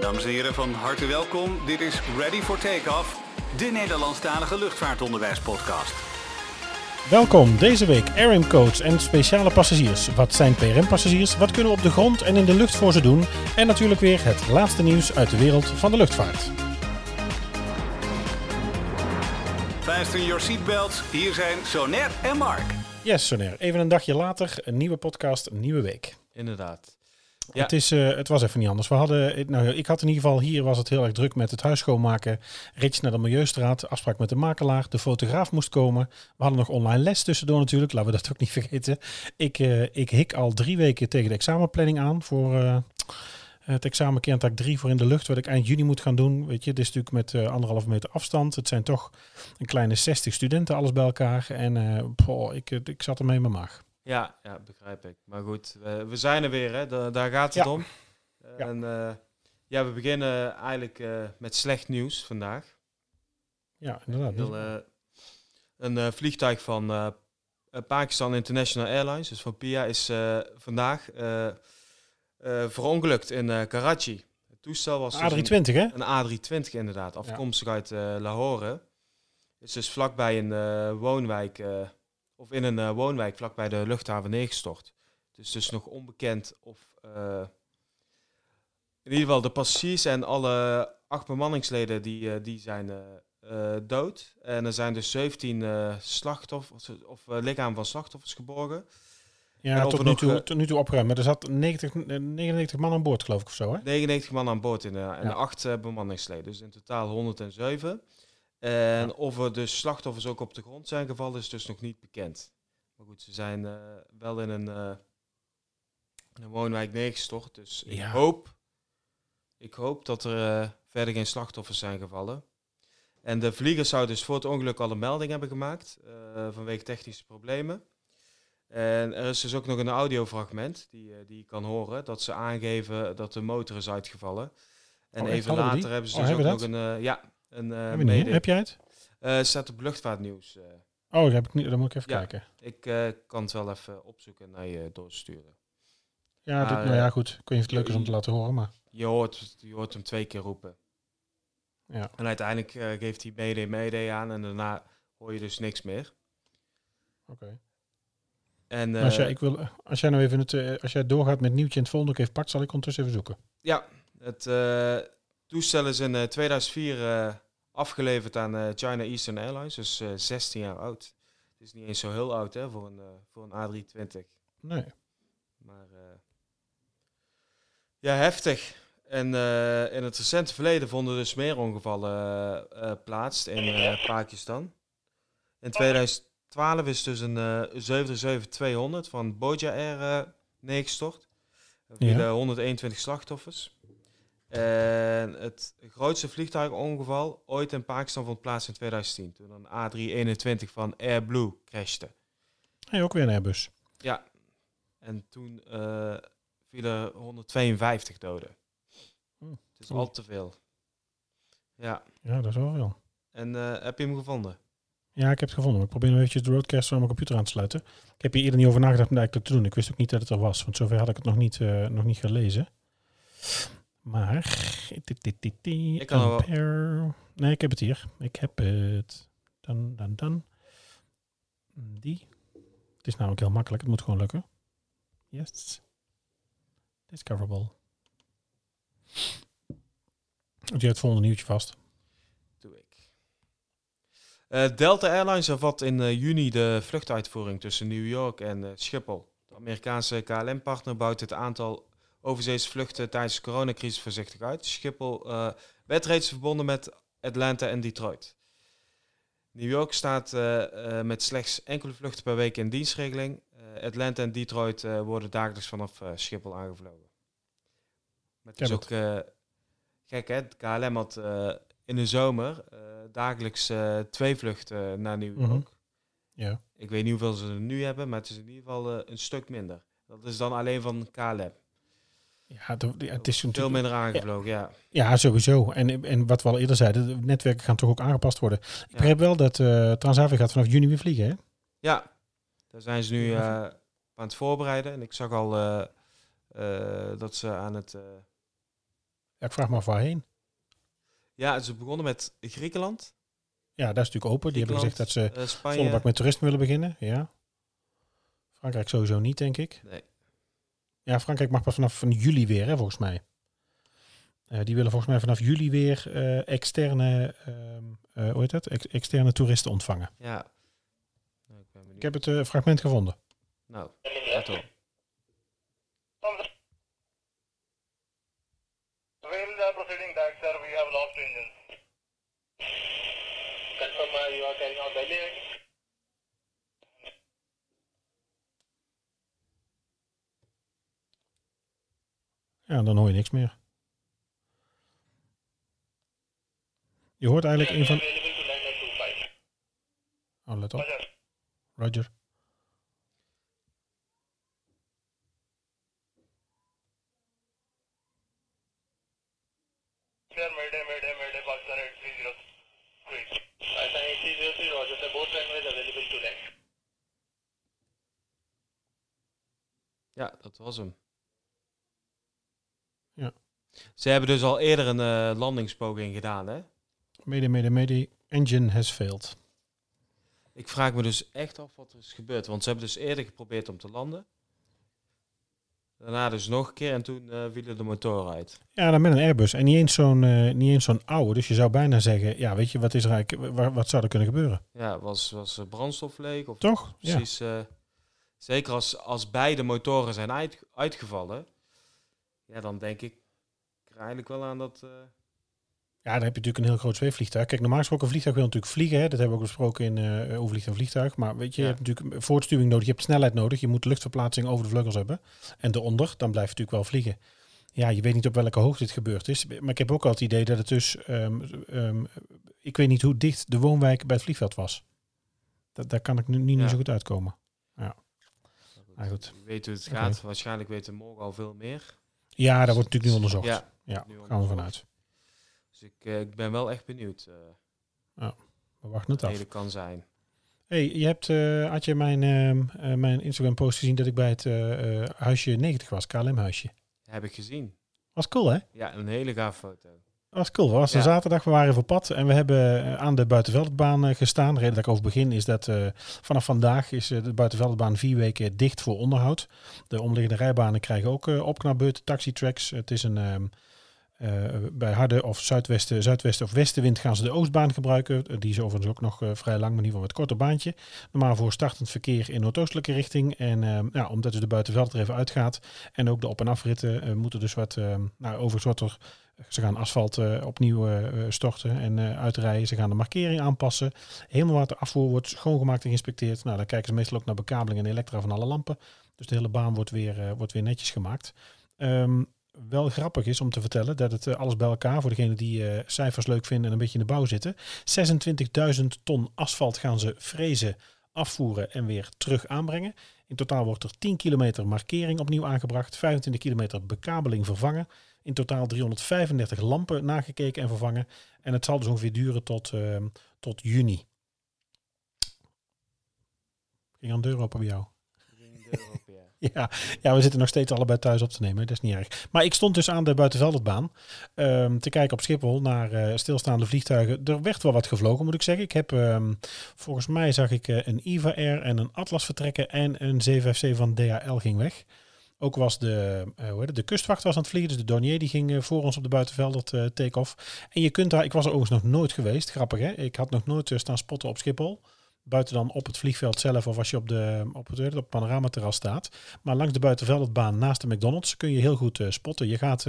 Dames en heren, van harte welkom. Dit is Ready for Takeoff, de Nederlandstalige luchtvaartonderwijspodcast. Welkom, deze week RM Coach en speciale passagiers. Wat zijn PRM-passagiers? Wat kunnen we op de grond en in de lucht voor ze doen? En natuurlijk weer het laatste nieuws uit de wereld van de luchtvaart. Fasten your seatbelts. Hier zijn Soner en Mark. Yes, Soner. Even een dagje later, een nieuwe podcast, een nieuwe week. Inderdaad. Ja. Het, is, eh, het was even niet anders. We hadden, nou, ik had in ieder geval hier was het heel erg druk met het huis schoonmaken. Ritje naar de Milieustraat, afspraak met de makelaar. De fotograaf moest komen. We hadden nog online les tussendoor natuurlijk. Laten we dat ook niet vergeten. Ik, eh, ik hik al drie weken tegen de examenplanning aan voor eh, het examen kerntaak 3 voor in de lucht. Wat ik eind juni moet gaan doen. Weet je, dit is natuurlijk met uh, anderhalve meter afstand. Het zijn toch een kleine 60 studenten alles bij elkaar. En ik, ik zat ermee in mijn maag. Ja, ja, begrijp ik. Maar goed, we, we zijn er weer, hè? Da daar gaat het Ja. om. En eh, ja, we beginnen eigenlijk eh, met slecht nieuws vandaag. Ja, inderdaad. Heel, eh, een vliegtuig van Pakistan International Airlines, dus van PIA, is vandaag verongelukt in Karachi. Het toestel was dus een- A320 hè? Een A320 inderdaad, afkomstig uit Lahore. Is dus vlakbij een woonwijk, of in een eh, woonwijk vlakbij de luchthaven neergestort. Het is dus nog onbekend of eh, in ieder geval de passagiers en alle acht bemanningsleden die, eh, die zijn dood. En er zijn dus 17 eh, slachtoffers of lichamen van slachtoffers geborgen. Ja, tot nu, toe, tot nu toe opgeruimd. Maar er zat 90, eh, 99 man aan boord geloof ik of zo hè? 99 man aan boord in, eh, en Ja. acht bemanningsleden. Dus in totaal 107. En Ja. of er dus slachtoffers ook op de grond zijn gevallen, is dus nog niet bekend. Maar goed, ze zijn eh, wel in een, eh, in een woonwijk neergestort. Dus ik, hoop, ik hoop dat er eh, verder geen slachtoffers zijn gevallen. En de vliegers zouden dus voor het ongeluk al een melding hebben gemaakt vanwege technische problemen. En er is dus ook nog een audiofragment die, die je kan horen, dat ze aangeven dat de motor is uitgevallen. En Oh, even later die? hebben ze Oh, dus ook nog een, ja, een eh mede- Heb jij het? eh, staat op luchtvaartnieuws. eh. Oh, dat heb ik niet, dan moet ik even Ja. kijken. ik kan het wel even opzoeken en naar je doorsturen. Ja, dit, Ah, nou ja, goed. Ik weet niet of het leuk is om te laten horen, maar Je hoort, je hoort hem twee keer roepen. ja. En uiteindelijk geeft hij mede mede aan en daarna hoor je dus niks meer. Oké. En Maar Als, jij, ik wil, als jij nou even het, als jij doorgaat met het nieuwtje en het volgende even pakt, zal ik ondertussen even zoeken. Ja, het toestel is in eh, 2004 eh, afgeleverd aan eh, China Eastern Airlines, dus eh 16 jaar oud. Het is niet eens zo heel oud hè, voor een, eh, voor een A320. Nee. Maar eh, ja, heftig. En eh, in het recente verleden vonden dus meer ongevallen eh, eh, plaats in eh, Pakistan. In 2012 is dus een eh 737-200 van Boja Air eh, neergestort. Er Ja. vielen 121 slachtoffers. En het grootste vliegtuigongeval ooit in Pakistan vond plaats in 2010. Toen een A321 van Air Blue crashte. Hey, ook weer een Airbus. Ja, en toen eh vielen er 152 doden. Hm, Het is al te veel. Ja, Ja, dat is wel veel. en eh, heb je hem gevonden? Ja, ik heb het gevonden. Maar ik probeer nog eventjes de roadcaster aan mijn computer aan te sluiten. Ik heb hier eerder niet over nagedacht om dat te doen. Ik wist ook niet dat het er was. Want zover had ik het nog niet, eh, nog niet gelezen. Maar... Ik kan wel- Nee, ik heb het hier. Ik heb het. Dan, dan, dan. Die. Het is namelijk heel makkelijk. Het moet gewoon lukken. Yes. Discoverable. Houd jij het volgende nieuwtje vast? Doe ik. Eh, Delta Airlines hervat in eh, juni de vluchtuitvoering tussen New York en eh, Schiphol. De Amerikaanse KLM-partner bouwt het aantal overzeese vluchten tijdens de coronacrisis voorzichtig uit. Schiphol eh, werd reeds verbonden met Atlanta en Detroit. New York staat eh, eh, met slechts enkele vluchten per week in dienstregeling. Atlanta en Detroit worden dagelijks vanaf Schiphol aangevlogen. Maar het is ook gek hè, KLM had in de zomer dagelijks twee vluchten naar New Mhm. York. Ja. Ik weet niet hoeveel ze er nu hebben, maar het is in ieder geval een stuk minder. Dat is dan alleen van KLM. Ja, het is Veel natuurlijk... minder aangevlogen, ja. Ja, sowieso. En, en wat we al eerder zeiden, de netwerken gaan toch ook aangepast worden. Ik Ja. begreep wel dat eh Transavia gaat vanaf juni weer vliegen, hè? Ja, daar zijn ze nu eh, aan het voorbereiden. En ik zag al eh, dat ze aan het... Ja, ik vraag me af waarheen. Ja, ze begonnen met Griekenland, Ja, dat is natuurlijk open. Die hebben gezegd dat ze volle bak met toeristen willen beginnen. Ja. Frankrijk sowieso niet, denk ik. Nee. Ja, Frankrijk mag pas vanaf van juli weer, hè, volgens mij. Eh, die willen volgens mij vanaf juli weer eh, externe, ehm, eh, hoe heet dat? Ex- externe toeristen ontvangen. Ja. Nou, ik ben benieuwd. Ik heb het eh, fragment gevonden. Nou, uh, back, sir, we have lost engines. Confirm uh, you are carrying out Ja, dan hoor je niks meer. Je hoort eigenlijk een van... Available to land at 25. Oh, let op. Roger. Roger. Sir, Mayday, Mayday, Mayday, Pakistan 8303. Pakistan 8303, Roger. Sir, both runways available to land. Ja, dat was hem. Ja. Ze hebben dus al eerder een eh, landingspoging gedaan, hè? Mede, mede, mede. Engine has failed. Ik vraag me dus echt af wat er is gebeurd. Want ze hebben dus eerder geprobeerd om te landen. Daarna dus nog een keer en toen eh vielen de motoren uit. Ja, dan met een Airbus. En niet eens zo'n eh, niet eens zo'n oude. Dus je zou bijna zeggen, ja, weet je, wat is er eigenlijk, wa- wat zou er kunnen gebeuren? Ja, was, was brandstof leeg? Of Toch? Ja. precies. zeker als, als beide motoren zijn uit, uitgevallen. Ja, dan denk ik eigenlijk wel aan dat... eh, Ja, dan heb je natuurlijk een heel groot zweefvliegtuig. Kijk, normaal gesproken een vliegtuig wil natuurlijk vliegen. Hè? Dat hebben we ook besproken in eh overvliegt een vliegtuig. Maar weet je, Ja. je hebt natuurlijk voortstuwing nodig. Je hebt snelheid nodig. Je moet luchtverplaatsing over de vleugels hebben. En eronder, dan blijf je natuurlijk wel vliegen. Ja, je weet niet op welke hoogte dit gebeurd is. Maar ik heb ook al het idee dat het dus... ehm, ehm, ik weet niet hoe dicht de woonwijk bij het vliegveld was. Dat, daar kan ik nu niet, Ja. zo goed uitkomen. nou Ah, goed. Weet hoe het gaat. Waarschijnlijk weten we morgen al veel meer. Ja, daar wordt natuurlijk nu onderzocht. Ja, Ja, nu gaan we vanuit. Dus ik, eh, ik ben wel echt benieuwd eh We wachten het af. het kan zijn. Hey, je hebt, eh, had je mijn, ehm, eh, mijn Instagram post gezien dat ik bij het eh, eh, huisje 90 was, KLM huisje. Heb ik gezien. Was cool hè? Ja, een hele gaaf foto. Was cool. Was een zaterdag, we waren op pad en we hebben eh, aan de buitenveldbaan eh, gestaan. De reden dat ik over begin is dat eh, vanaf vandaag is de buitenveldbaan vier weken dicht voor onderhoud. De omliggende rijbanen krijgen ook uh, opknapbeurten, taxitracks. Het is een... ehm, eh, bij harde of zuidwesten, zuidwesten of westenwind gaan ze de oostbaan gebruiken. Die is overigens ook nog vrij lang, maar in ieder geval met korter baantje. Normaal voor startend verkeer in noordoostelijke richting. En ehm, ja, omdat dus de buitenveld er even uitgaat en ook de op- en afritten moeten dus wat, ehm, nou overigens wat er, ze gaan asfalt eh, opnieuw eh, eh, storten en eh, uitrijden. Ze gaan de markering aanpassen. Hemelwaterafvoer wordt schoongemaakt en geïnspecteerd. Nou, dan kijken ze meestal ook naar bekabeling en elektra van alle lampen. Dus de hele baan wordt weer, wordt weer netjes gemaakt. Ehm, wel grappig is om te vertellen dat het alles bij elkaar, voor degenen die cijfers leuk vinden en een beetje in de bouw zitten, 26.000 ton asfalt gaan ze frezen, afvoeren en weer terug aanbrengen. In totaal wordt er 10 kilometer markering opnieuw aangebracht, 25 kilometer bekabeling vervangen. In totaal 335 lampen nagekeken en vervangen. En het zal dus ongeveer duren tot, ehm, tot juni. Ging aan de deur open bij jou? Ja, ja, we zitten nog steeds allebei thuis op te nemen. Dat is niet erg. Maar ik stond dus aan de buitenvelderbaan ehm, te kijken op Schiphol naar eh, stilstaande vliegtuigen. Er werd wel wat gevlogen, moet ik zeggen. Ik heb, ehm, volgens mij zag ik eh, een Iva Air en een Atlas vertrekken en een 757 van DHL ging weg. Ook was de, eh, hoe de kustwacht was aan het vliegen, dus de Dornier die ging eh, voor ons op de buitenvelder uh, take-off. En je kunt daar, ik was er overigens nog nooit geweest, grappig hè. Ik had nog nooit staan spotten op Schiphol. Buiten dan op het vliegveld zelf of als je op, de, op het, op het panoramaterras staat. Maar langs de buitenveldbaan naast de McDonald's kun je heel goed spotten. Je gaat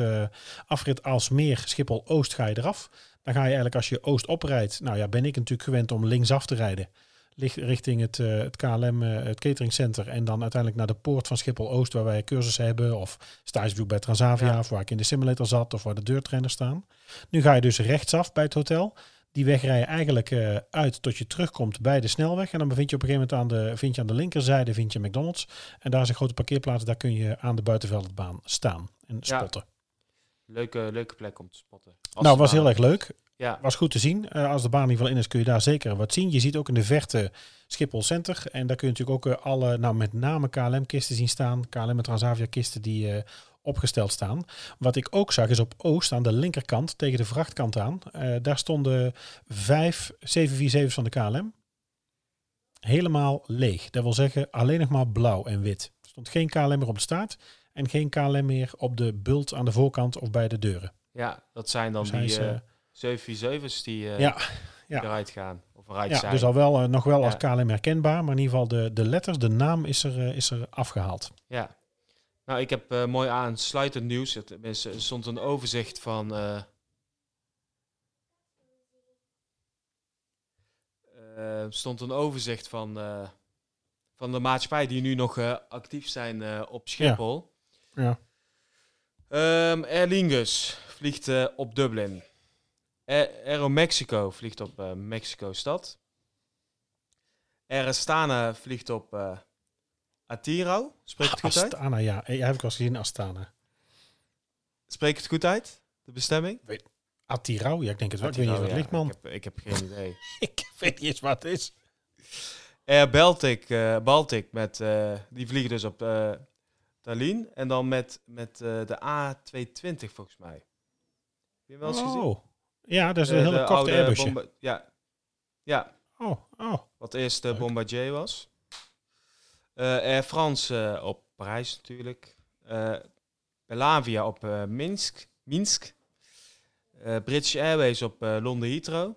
afrit Alsmeer, Schiphol Oost ga je eraf. Dan ga je eigenlijk als je Oost oprijdt. Nou ja, ben ik natuurlijk gewend om linksaf te rijden. Richting het, uh, het KLM, het cateringcenter. En dan uiteindelijk naar de poort van Schiphol Oost waar wij cursussen hebben. Of stagebezoek bij Transavia. Ja. Of waar ik in de simulator zat. Of waar de deurtrainers staan. Nu ga je dus rechtsaf bij het hotel. Die weg rij je eigenlijk uh, uit tot je terugkomt bij de snelweg. En dan bevind je op een gegeven moment aan de, vind je aan de linkerzijde vind je McDonald's. En daar is een grote parkeerplaats. Daar kun je aan de buitenveldbaan staan en spotten. Ja. Leuke, leuke plek om te spotten. Als nou, was heel erg leuk. Ja. Was goed te zien. Uh, als de baan in ieder geval in is, kun je daar zeker wat zien. Je ziet ook in de verte Schiphol Center. En daar kun je natuurlijk ook uh, alle, nou met name KLM-kisten zien staan. KLM en Transavia-kisten die uh, opgesteld staan. Wat ik ook zag is op Oost aan de linkerkant tegen de vrachtkant aan. eh, daar stonden vijf 747's van de KLM. Helemaal leeg. Dat wil zeggen alleen nog maar blauw en wit. Er stond geen KLM meer op de staart en geen KLM meer op de bult aan de voorkant of bij de deuren. Ja, dat zijn dan Dus die eh eh, 747's die eh, ja, ja. eruit gaan. Of eruit ja, zijn. dus al wel, eh, nog wel als. KLM herkenbaar, maar in ieder geval de, de letters, de naam is er, eh, is er afgehaald. Ja. Nou, ik heb mooi aansluitend nieuws. Het, er stond een overzicht van... stond een overzicht van, van de maatschappij die nu nog actief zijn op Schiphol. Ja. Ehm, Aer Lingus vliegt op Dublin. Aer- Aero Mexico vliegt op eh, Mexico-stad. Air Astana vliegt op eh Atiro. Spreek het goed uit? Astana, ja. Eh, Ja, heb ik eens gezien, Astana. Spreek het goed uit? De bestemming? Atirau, ja, ik denk het wel. ik weet niet wat ligt, man. Ik heb, ik heb geen idee. Ik weet niet eens wat het is. Air Baltic, eh, Baltic met, eh, die vliegen dus op eh Tallinn. En dan met, met eh, de A220 volgens mij. Heb je wel eens gezien? Oh. Ja, dat is De- een hele de korte Airbusje. bomba- ja. ja, Oh, oh. wat eerst de Leuk. Bombardier was. Eh, Air France eh, op Parijs natuurlijk. Eh Belavia op eh, Minsk. Minsk. Eh, British Airways op eh, Londen Heathrow.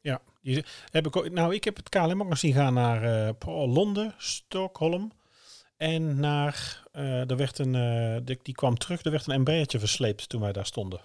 Ja, die heb ik ook, nou, ik heb het KLM ook nog zien gaan naar eh, Paul- Londen, Stockholm. En naar, eh er werd een, eh, die, die kwam terug, er werd een Embraertje versleept toen wij daar stonden.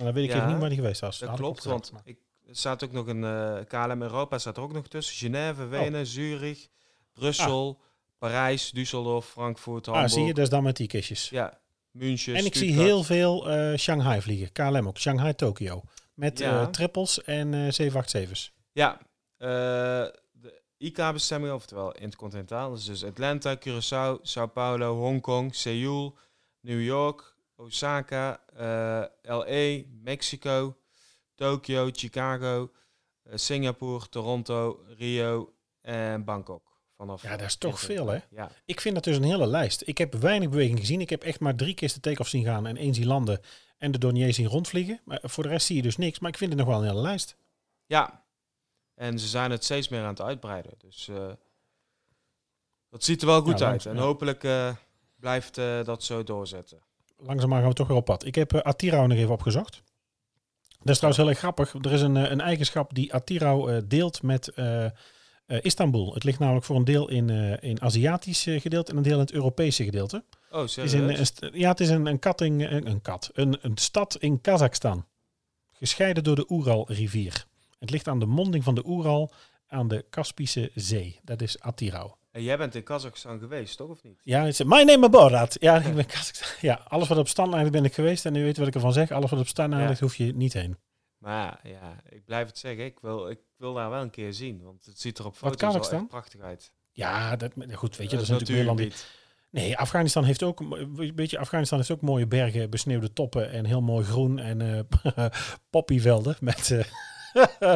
Maar dan weet ik Ja, niet waar die geweest was. Dat klopt, want ik, staat ook nog een eh, KLM Europa staat er ook nog tussen. Genève, Wenen, Zurich, Brussel, Parijs, Düsseldorf, Frankfurt, Hamburg. Ah, zie je, dat is dan met die kistjes. Ja, München, en ik zie heel veel eh, Shanghai vliegen, KLM ook, Shanghai, Tokio. Met Ja. eh, trippels en eh 787's. Ja, de IK-bestemming, oftewel intercontinentaal. Dus, dus Atlanta, Curaçao, Sao Paulo, Hongkong, Seoul, New York, Osaka, eh, LA, Mexico, Tokio, Chicago, eh, Singapore, Toronto, Rio en Bangkok. Vanaf Ja, dat is toch veel, hè? Ja, Ik vind dat dus een hele lijst. Ik heb weinig beweging gezien. Ik heb echt maar drie keer de take-off zien gaan en één zien landen. En de Dornier zien rondvliegen. Maar voor de rest zie je dus niks. Maar ik vind het nog wel een hele lijst. ja. En ze zijn het steeds meer aan het uitbreiden. Dus eh, dat ziet er wel goed Ja, uit. En ja. hopelijk blijft dat zo doorzetten. Langzaamaan gaan we toch weer op pad. Ik heb uh, Atirau nog even opgezocht. Dat is trouwens heel erg grappig. Er is een, eh, een eigenschap die Atirau eh, deelt met eh, eh, Istanbul. Het ligt namelijk voor een deel in, eh in Aziatisch eh, gedeelte en een deel in het Europese gedeelte. Oh, Het is een, ja, het is een, een, katting, een, een kat, een, een stad in Kazachstan. Gescheiden door de Oeralrivier. Het ligt aan de monding van de Oeral aan de Kaspische Zee. Dat is Atirau. En jij bent in Kazachstan geweest, toch of niet? Ja, het is mijn name Borat. Ja, ik ben Kazachstan. Ja, alles wat op stand ben ik geweest. En u weet wat ik ervan zeg. Alles wat op stand Ja. ligt hoef je niet heen. Maar ja, ik blijf het zeggen. Ik wil, ik wil daar wel een keer zien. Want het ziet er op foto's Kazachstan? wel echt prachtig uit. Ja, dat, goed, weet je, dat Het is natuurlijk meer land. Nee, Afghanistan heeft ook, weet je, Afghanistan heeft ook mooie bergen, besneeuwde toppen en heel mooi groen en eh poppyvelden met, eh,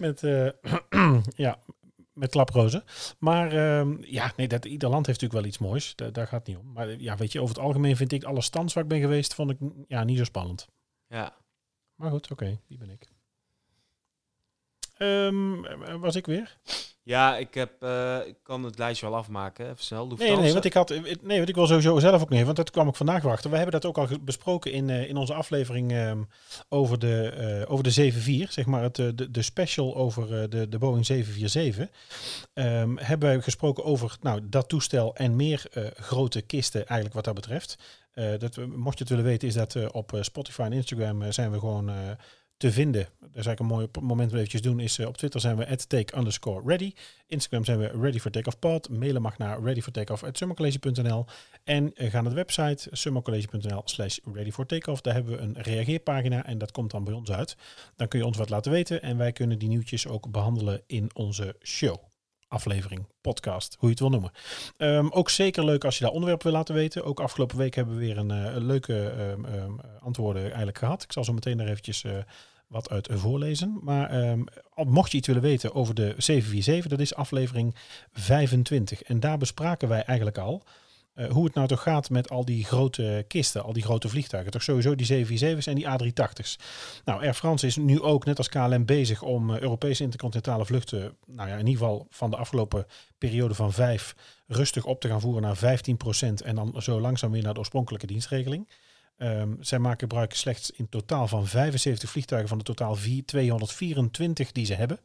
met, eh, ja, met klaprozen. Maar ehm, ja, nee, dat, ieder land heeft natuurlijk wel iets moois. Da- daar gaat het niet om. Maar ja, weet je, over het algemeen vind ik alle stands waar ik ben geweest, vond ik mm, ja, niet zo spannend. Ja. Maar goed, oké, die ben ik. Ehm, eh, was ik weer? Ja, ik, heb, eh, ik kan het lijstje wel afmaken. Even snel. Nee, nee, want ik had, nee, want ik wil sowieso zelf ook niet, want dat kwam ik vandaag wachten. We hebben dat ook al besproken in, eh, in onze aflevering ehm, over, de, eh, over de 74, zeg maar het, de, de special over de, de Boeing 747. Ehm, hebben we gesproken over nou, dat toestel en meer grote kisten eigenlijk wat dat betreft. Dat, mocht je het willen weten, is dat op Spotify en Instagram zijn we gewoon te vinden. Dat is eigenlijk een mooi moment om eventjes doen. Is, eh, op Twitter zijn we at take underscore ready. Instagram zijn we ready for takeoff pod. Mailen mag naar ready for takeoff at summercollege.nl. En eh, ga naar de website summercollege.nl slash ready for takeoff. Daar hebben we een reageerpagina en dat komt dan bij ons uit. Dan kun je ons wat laten weten en wij kunnen die nieuwtjes ook behandelen in onze show. Aflevering, podcast, hoe je het wil noemen. Ehm, ook zeker leuk als je daar onderwerpen wil laten weten. Ook afgelopen week hebben we weer een, eh, leuke ehm, ehm, antwoorden eigenlijk gehad. Ik zal zo meteen er eventjes wat uit voorlezen. Maar ehm, mocht je iets willen weten over de 747, dat is aflevering 25. En daar bespraken wij eigenlijk al eh, hoe het nou toch gaat met al die grote kisten, al die grote vliegtuigen. Toch sowieso die 747's en die A380's. Nou, Air France is nu ook, net als KLM, bezig om eh, Europese intercontinentale vluchten, nou ja, in ieder geval van de afgelopen periode van vijf, rustig op te gaan voeren naar 15% en dan zo langzaam weer naar de oorspronkelijke dienstregeling. Ehm, zij maken gebruik slechts in totaal van 75 vliegtuigen van de totaal 4, 224 die ze hebben.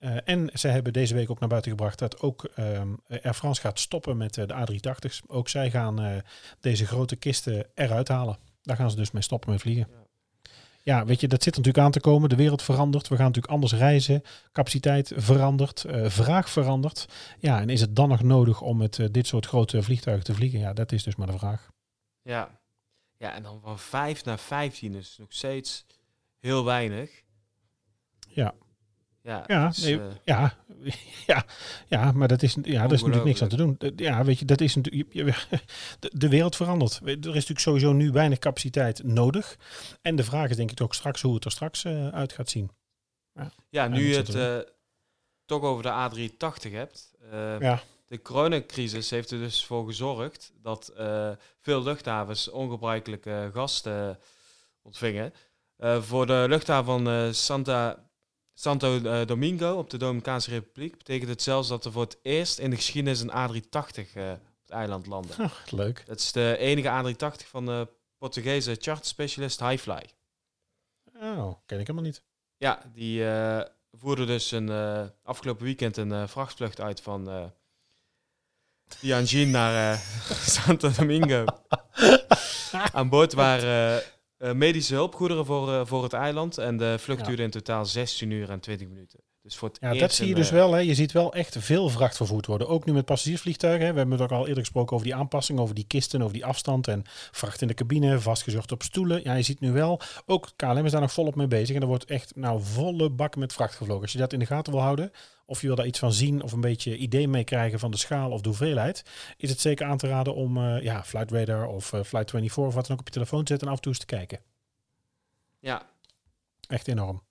Uh, en ze hebben deze week ook naar buiten gebracht dat ook um, Air France gaat stoppen met uh, de A380's. Ook zij gaan uh, deze grote kisten eruit halen. Daar gaan ze dus mee stoppen met vliegen. Ja. ja, weet je, dat zit natuurlijk aan te komen. De wereld verandert. We gaan natuurlijk anders reizen. Capaciteit verandert. vraag verandert. Ja, en is het dan nog nodig om met dit soort grote vliegtuigen te vliegen? Ja, dat is dus maar de vraag. Ja, ja en dan van 5 naar 15 is nog steeds heel weinig. Ja. Ja, Ja, nee, eh, ja, ja, ja, maar dat is, ja, dat is natuurlijk niks aan te doen. Ja, weet je, dat is natuurlijk. De, de wereld verandert. Er is natuurlijk sowieso nu weinig capaciteit nodig. En de vraag is denk ik ook straks hoe het er straks eh, uit gaat zien. ja, nu niks je het eh, toch over de A380 hebt. Ja, De coronacrisis heeft er dus voor gezorgd dat eh, veel luchthavens ongebruikelijke gasten ontvingen. Eh, voor de luchthaven van eh, Santa, Santo eh, Domingo op de Dominicaanse Republiek betekent het zelfs dat er voor het eerst in de geschiedenis een A380 eh, op het eiland landde. Leuk. Dat is de enige A380 van de Portugese charterspecialist Highfly. Oh, ken ik helemaal niet. Ja, die eh, voerde dus een, eh, afgelopen weekend een eh, vrachtvlucht uit van eh Tianjin naar eh, Santo Domingo. Aan boord waren eh, eh, medische hulpgoederen voor, voor het eiland. En de vlucht Ja. duurde in totaal 16 uur en 20 minuten. Dus voor het Ja, dat zie je dus eh, wel. Hè. Je ziet wel echt veel vracht vervoerd worden. Ook nu met passagiersvliegtuigen. Hè. We hebben het ook al eerder gesproken over die aanpassing, over die kisten, over die afstand en vracht in de cabine, vastgezorgd op stoelen. Ja, je ziet nu wel, ook KLM is daar nog volop mee bezig. En er wordt echt nou volle bak met vracht gevlogen. Als je dat in de gaten wil houden, of je wil daar iets van zien of een beetje idee mee krijgen van de schaal of de hoeveelheid, is het zeker aan te raden om eh, ja, Flight Radar of eh, Flight 24 of wat dan ook op je telefoon te zetten en af en toe eens te kijken. Ja, Echt enorm.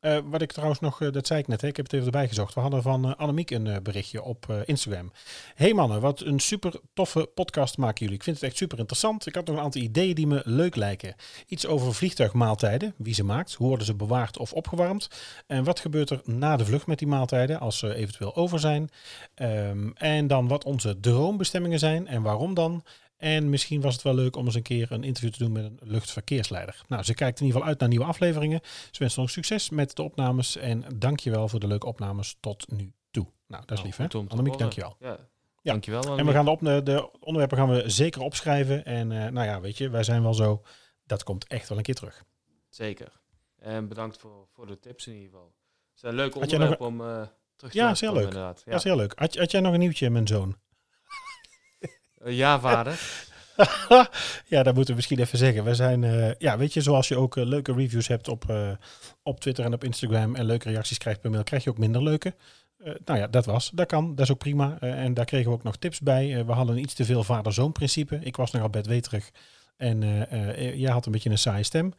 Eh, wat ik trouwens nog, eh, dat zei ik net, hè, ik heb het even erbij gezocht. We hadden van eh, Annemiek een berichtje op Instagram. Hey mannen, wat een super toffe podcast maken jullie. Ik vind het echt super interessant. Ik had nog een aantal ideeën die me leuk lijken. Iets over vliegtuigmaaltijden, wie ze maakt, hoe worden ze bewaard of opgewarmd. En wat gebeurt er na de vlucht met die maaltijden, als ze eventueel over zijn. Ehm, en dan wat onze droombestemmingen zijn en waarom dan. En misschien was het wel leuk om eens een keer een interview te doen met een luchtverkeersleider. Nou, ze kijkt in ieder geval uit naar nieuwe afleveringen. Ze wenst nog succes met de opnames. En dankjewel voor de leuke opnames tot nu toe. Nou, dat is nou, lief hè. Annemiek, dankjewel. Ja. Ja. Dankjewel. En we gaan de, op, de onderwerpen gaan we zeker opschrijven. En eh, nou ja, weet je, wij zijn wel zo. Dat komt echt wel een keer terug. Zeker. En bedankt voor, voor de tips in ieder geval. Het is een leuk Had jij nog onderwerp om eh, terug te Ja, laten heel leuk. inderdaad. Ja. Dat is heel leuk. Had, had jij nog een nieuwtje, mijn zoon? Eh, ja, vader. ja, dat moeten we misschien even zeggen. We zijn, eh, ja, weet je, zoals je ook eh, leuke reviews hebt op, op Twitter en op Instagram en leuke reacties krijgt per mail, krijg je ook minder leuke. Nou ja, dat was. Dat kan. Dat is ook prima. En daar kregen we ook nog tips bij. We hadden iets te veel vader-zoon principe. Ik was nogal bedweterig. En jij had een beetje een saaie stem.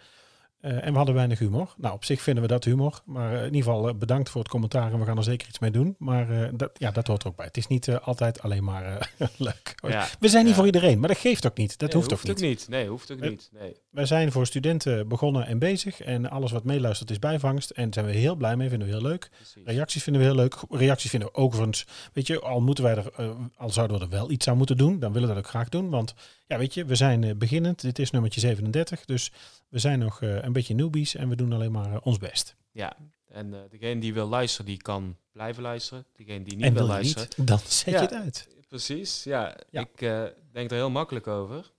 Eh, en we hadden weinig humor. Nou, op zich vinden we dat humor. Maar eh, in ieder geval eh, bedankt voor het commentaar. En we gaan er zeker iets mee doen. Maar dat, ja, dat hoort er ook bij. Het is niet altijd alleen maar leuk. Ja. We zijn niet Ja. voor iedereen. Maar dat geeft ook niet. Dat Nee, hoeft, ook niet. Nee, hoeft ook niet. Nee. Wij zijn voor studenten begonnen en bezig. En alles wat meeluistert is bijvangst. En daar zijn we heel blij mee, vinden we heel leuk. Precies. Reacties vinden we heel leuk. Reacties vinden we overigens, weet je, al moeten wij er, al zouden we er wel iets aan moeten doen, dan willen we dat ook graag doen. Want ja, weet je, we zijn beginnend. Dit is nummertje 37. Dus we zijn nog eh, een beetje newbies en we doen alleen maar eh, ons best. Ja, en eh, degene die wil luisteren, die kan blijven luisteren. Degene die niet en wil luisteren. niet, dan zet Ja. je het uit. Precies, ja. Ja. Ik denk er heel makkelijk over.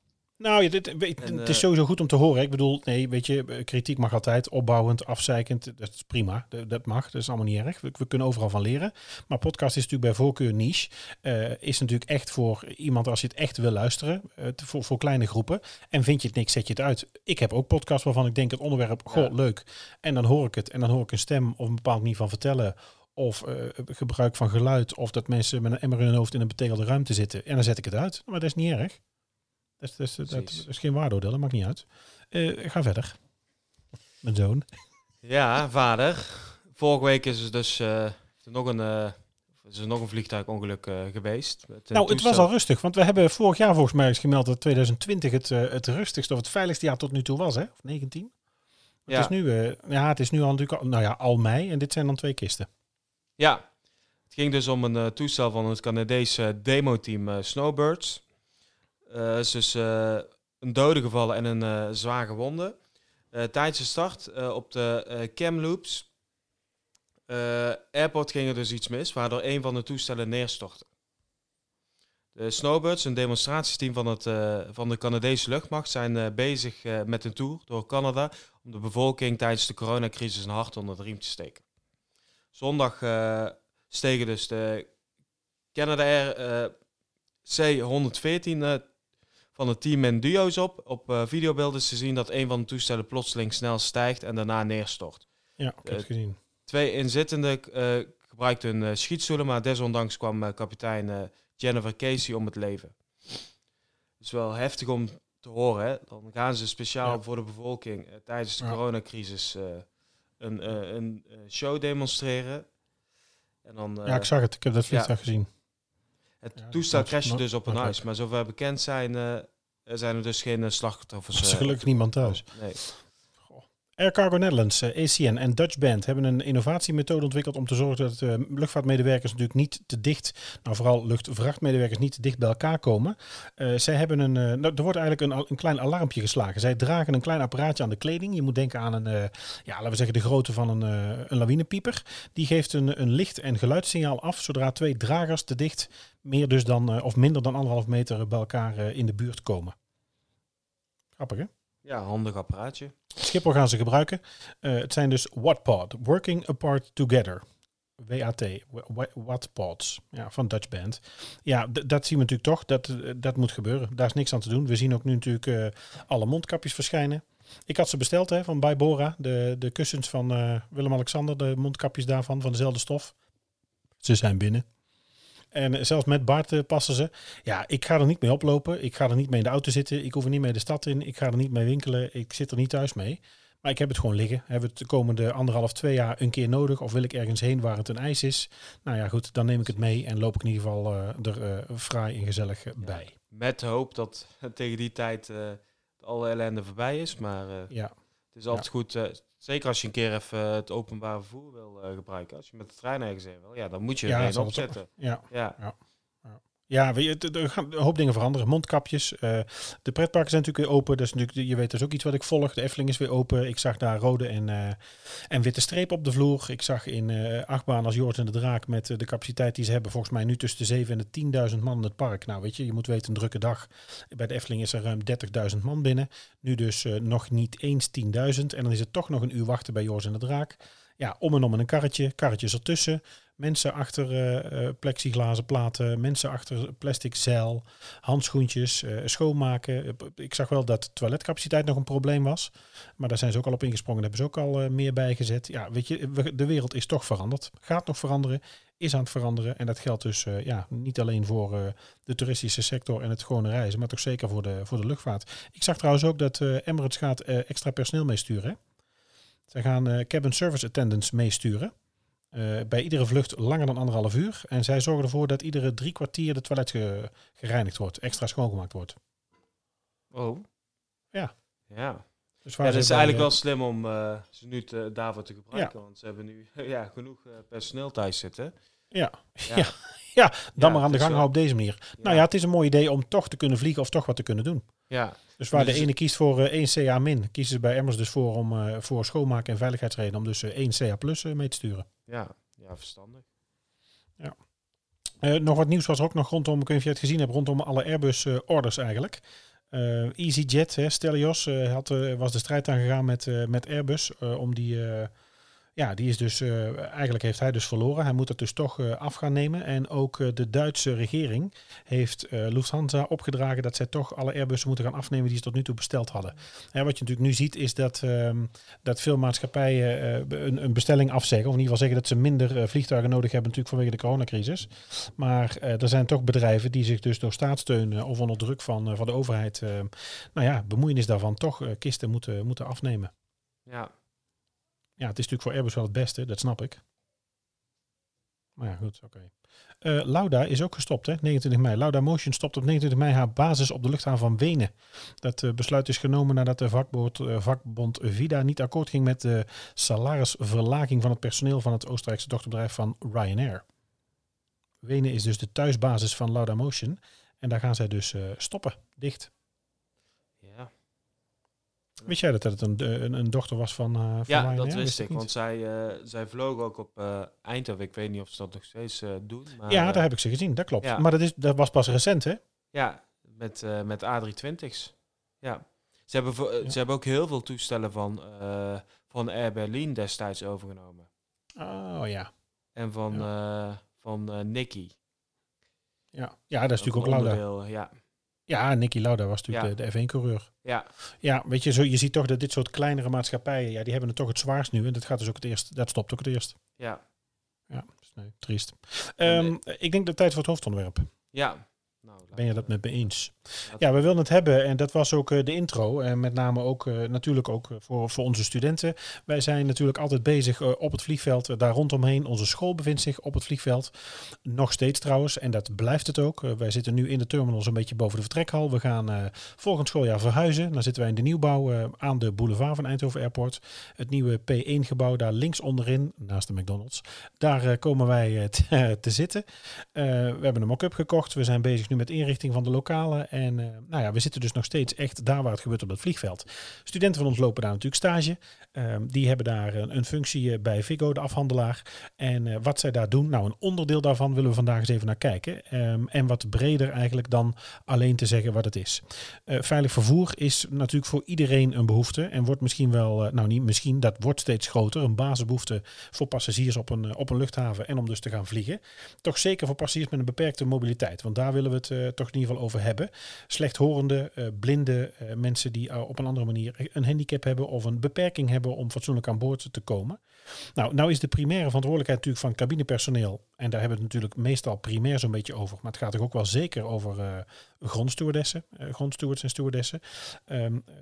Nou, ja, dit, weet- En, het is eh, sowieso goed om te horen. Ik bedoel, nee, weet je, eh, kritiek mag altijd, opbouwend, afzeikend. Dat is prima, dat, dat mag, dat is allemaal niet erg. We, we kunnen overal van leren. Maar podcast is natuurlijk bij voorkeur niche. Eh, is natuurlijk echt voor iemand als je het echt wil luisteren, eh, te- voor, voor kleine groepen. En vind je het niks, zet je het uit. Ik heb ook podcasts waarvan ik denk het onderwerp, goh, Ja. leuk. En dan hoor ik het en dan hoor ik een stem of een bepaald manier van vertellen. Of eh, gebruik van geluid. Of dat mensen met een emmer in hun hoofd in een betegelde ruimte zitten. En dan zet ik het uit. Maar dat is niet erg. Dat is, dat is, dat, Precies. dat is geen waardeoordeel, dat maakt niet uit. Eh, ga verder. Mijn zoon. Ja, vader. Vorige week is er dus eh, nog een, eh, is er nog een vliegtuigongeluk geweest. Nou, het was al rustig, want we hebben vorig jaar volgens mij eens gemeld dat 2020 het, het rustigste of het veiligste jaar tot nu toe was, hè? Of 19? Het Ja. is nu, ja, het is nu al natuurlijk, al, nou ja, al mei en dit zijn dan twee kisten. Ja, het ging dus om een toestel van het Canadese demoteam Snowbirds. Eh is dus een dode gevallen en een eh, zwaar gewonde. Tijdens de start op de Kamloops airport ging er dus iets mis, waardoor een van de toestellen neerstortte. De Snowbirds, een demonstratiesteam van, het, van de Canadese luchtmacht, zijn bezig met een tour door Canada om de bevolking tijdens de coronacrisis een hart onder de riem te steken. Zondag stegen dus de Canada Air eh, C-114 eh, van het team in duo's op. Op eh, videobeelden is te zien dat een van de toestellen plotseling snel stijgt en daarna neerstort. Ja, ik heb Eh, het gezien. Twee inzittenden eh gebruikten hun schietstoelen, maar desondanks kwam kapitein Jennifer Casey om het leven. Het is wel heftig om te horen. Hè? Dan gaan ze speciaal Ja. voor de bevolking tijdens de Ja. coronacrisis een, een show demonstreren. En dan, ja, ik zag het. Ik heb dat vliegtuig gezien. het toestel crashte dus op een huis. Maar zover bekend zijn, zijn er dus geen eh, slachtoffers. Er is eh, gelukkig niemand thuis. Nee. Air Cargo Netherlands, eh, ACN en Dutch Band hebben een innovatiemethode ontwikkeld om te zorgen dat eh, luchtvaartmedewerkers natuurlijk niet te dicht, nou vooral luchtvrachtmedewerkers niet te dicht bij elkaar komen. Eh, zij hebben een, nou, er wordt eigenlijk een, een klein alarmpje geslagen. Zij dragen een klein apparaatje aan de kleding. Je moet denken aan een, ja, laten we zeggen de grootte van een, een lawinepieper. Die geeft een, een licht- en geluidssignaal af zodra twee dragers te dicht, meer dus dan, of minder dan anderhalf meter bij elkaar in de buurt komen. Grappig hè? Ja, handig apparaatje. Schiphol gaan ze gebruiken. Eh, het zijn dus Wattpod, Working Apart Together. WAT, wa- wa- Wattpods, ja, van Dutch Band. Ja, dat zien we natuurlijk toch, dat, eh, dat moet gebeuren. Daar is niks aan te doen. We zien ook nu natuurlijk eh, alle mondkapjes verschijnen. Ik had ze besteld hè, van bij Bora, de, de kussens van Willem-Alexander, de mondkapjes daarvan, van dezelfde stof. Ze zijn binnen. En zelfs met Bart eh, passen ze. Ja, ik ga er niet mee oplopen. Ik ga er niet mee in de auto zitten. Ik hoef er niet mee de stad in. Ik ga er niet mee winkelen. Ik zit er niet thuis mee. Maar ik heb het gewoon liggen. Hebben we het de komende anderhalf, twee jaar een keer nodig? Of wil ik ergens heen waar het een ijs is? Nou ja, goed, dan neem ik het mee en loop ik in ieder geval eh, er eh, fraai en gezellig bij. Met de hoop dat tegen die tijd eh, alle ellende voorbij is. Maar eh, Ja, het is altijd goed, eh, zeker als je een keer even het openbaar vervoer wil eh, gebruiken. Als je met de trein ergens heen wil, ja, dan moet je Ja, er opzetten. ja. Ja, Ja, het- er gaan een hoop dingen veranderen. Mondkapjes. eh, de pretparken zijn natuurlijk weer open. Dat is natuurlijk, je weet dus ook iets wat ik volg. De Efteling is weer open. Ik zag daar rode en, eh, en witte strepen op de vloer. Ik zag in eh achtbaan als Joort en de Draak met de capaciteit die ze hebben. Volgens mij nu tussen de 7 en de 10.000 man in het park. Nou weet je, je moet weten een drukke dag. Bij de Efteling is er ruim 30.000 man binnen. Nu dus nog niet eens 10.000. En dan is het toch nog een uur wachten bij Joort en de Draak. Ja, om en om in een karretje. Karretjes ertussen. Mensen achter eh, plexiglazen platen, mensen achter plastic zeil, handschoentjes, eh, schoonmaken. Ik zag wel dat toiletcapaciteit nog een probleem was, maar daar zijn ze ook al op ingesprongen. Daar hebben ze ook al meer bij gezet. Ja, weet je, de wereld is toch veranderd. Gaat nog veranderen, is aan het veranderen. En dat geldt dus ja, niet alleen voor de toeristische sector en het gewone reizen, maar toch zeker voor de, voor de luchtvaart. Ik zag trouwens ook dat Emirates gaat extra personeel meesturen. Zij gaan eh, cabin service attendants meesturen. Eh, bij iedere vlucht langer dan anderhalf uur. En zij zorgen ervoor dat iedere drie kwartier de toilet ge- gereinigd wordt, extra schoongemaakt wordt. Oh. Ja. Ja. Dus Ja, ze is eigenlijk eh, wel slim om ze nu te, daarvoor te gebruiken. Want ze hebben nu ja, genoeg eh, personeel thuis zitten. Ja. Ja. Ja. Ja, dan Ja, maar aan de gang houden op deze manier. Nou ja, het is een mooi idee om toch te kunnen vliegen of toch wat te kunnen doen. Ja, Dus waar Dus- de ene kiest voor eh, één CA min, kiezen ze bij Emmers dus voor om eh, voor schoonmaken en veiligheidsredenen om dus eh, één CA plus mee te sturen. ja, ja, verstandig. Eh, nog wat nieuws was er ook nog rondom, ik weet niet of je het gezien hebt, rondom alle Airbus eh, orders eigenlijk. EasyJet, hè, Stelios, had, was de strijd aangegaan met, met Airbus om die... ja, die is dus, eh, eigenlijk heeft hij dus verloren. Hij moet het dus toch eh, af gaan nemen. En ook eh, de Duitse regering heeft Lufthansa opgedragen dat zij toch alle Airbussen moeten gaan afnemen die ze tot nu toe besteld hadden. Hè, wat je natuurlijk nu ziet is dat, ehm, dat veel maatschappijen een, een bestelling afzeggen. Of in ieder geval zeggen dat ze minder vliegtuigen nodig hebben natuurlijk vanwege de coronacrisis. Maar er zijn toch bedrijven die zich dus door staatssteun of onder druk van, van de overheid, eh, nou ja, bemoeienis daarvan, toch kisten moeten, moeten afnemen. Ja, Ja, het is natuurlijk voor Airbus wel het beste, dat snap ik. Maar ja, goed, oké. Eh, Lauda is ook gestopt, hè? 29 mei. Lauda Motion stopt op 29 mei haar basis op de luchthaven van Wenen. Dat eh, besluit is genomen nadat de vakbond, eh, vakbond Vida niet akkoord ging met de salarisverlaging van het personeel van het Oostenrijkse dochterbedrijf van Ryanair. Wenen is dus de thuisbasis van Lauda Motion. En daar gaan zij dus stoppen, dicht. Ja, Wist jij dat het een, een, een dochter was van, eh van ja Ryanair? dat wist ik. Want zij, eh, zij vloog ook op eh, Eindhoven. Ik weet niet of ze dat nog steeds doen. Maar, ja, daar heb ik ze gezien, dat klopt. ja. Maar dat, is, dat was pas recent, hè? Ja, met, met A320's. Ja. Ze hebben, Ja. ze hebben ook heel veel toestellen van, van Air Berlin destijds overgenomen. Oh ja. En van, eh van Nicky. Ja, ja dat is natuurlijk ook Lauda. Ja, Ja, Nicky Lauda was natuurlijk Ja. de, de F1-coureur. ja, Ja, weet je, zo, je ziet toch dat dit soort kleinere maatschappijen, ja, die hebben het toch het zwaarst nu. En dat gaat dus ook het eerst, dat stopt ook het eerst. ja, Ja, dus nee, triest. Ehm, ik denk dat tijd voor het hoofdonderwerp. ja. Nou, Ben je dat met me eens? Ja, we willen het hebben en dat was ook eh, de intro. En met name ook eh, natuurlijk ook eh, voor, voor onze studenten. Wij zijn natuurlijk altijd bezig op het vliegveld, daar rondomheen. Onze school bevindt zich op het vliegveld. Nog steeds trouwens, en dat blijft het ook. Wij zitten nu in de terminal zo'n beetje boven de vertrekhal. We gaan volgend schooljaar verhuizen. Dan zitten wij in de nieuwbouw aan de boulevard van Eindhoven Airport. Het nieuwe P1-gebouw daar links onderin, naast de McDonald's. Daar komen wij te, te zitten. We hebben een mock-up gekocht. We zijn bezig met inrichting van de lokalen. En eh, nou ja, we zitten dus nog steeds echt daar waar het gebeurt op dat vliegveld. Studenten van ons lopen daar natuurlijk stage. Ehm, die hebben daar een, een functie eh, bij Vigo, de afhandelaar. En eh, wat zij daar doen, nou een onderdeel daarvan willen we vandaag eens even naar kijken. Ehm, en wat breder eigenlijk dan alleen te zeggen wat het is. Veilig vervoer is natuurlijk voor iedereen een behoefte. En wordt misschien wel, nou niet misschien, dat wordt steeds groter. Een basisbehoefte voor passagiers op een, op een luchthaven en om dus te gaan vliegen. Toch zeker voor passagiers met een beperkte mobiliteit. Want daar willen we eh, toch in ieder geval over hebben. Slechthorende, eh blinde eh, mensen die op een andere manier een handicap hebben of een beperking hebben om fatsoenlijk aan boord te komen. Nou, nou is de primaire verantwoordelijkheid natuurlijk van cabinepersoneel. En daar hebben we het natuurlijk meestal primair zo'n beetje over. Maar het gaat toch ook wel zeker over grondstewardessen, grondstewards en stewardessen. Ehm, eh,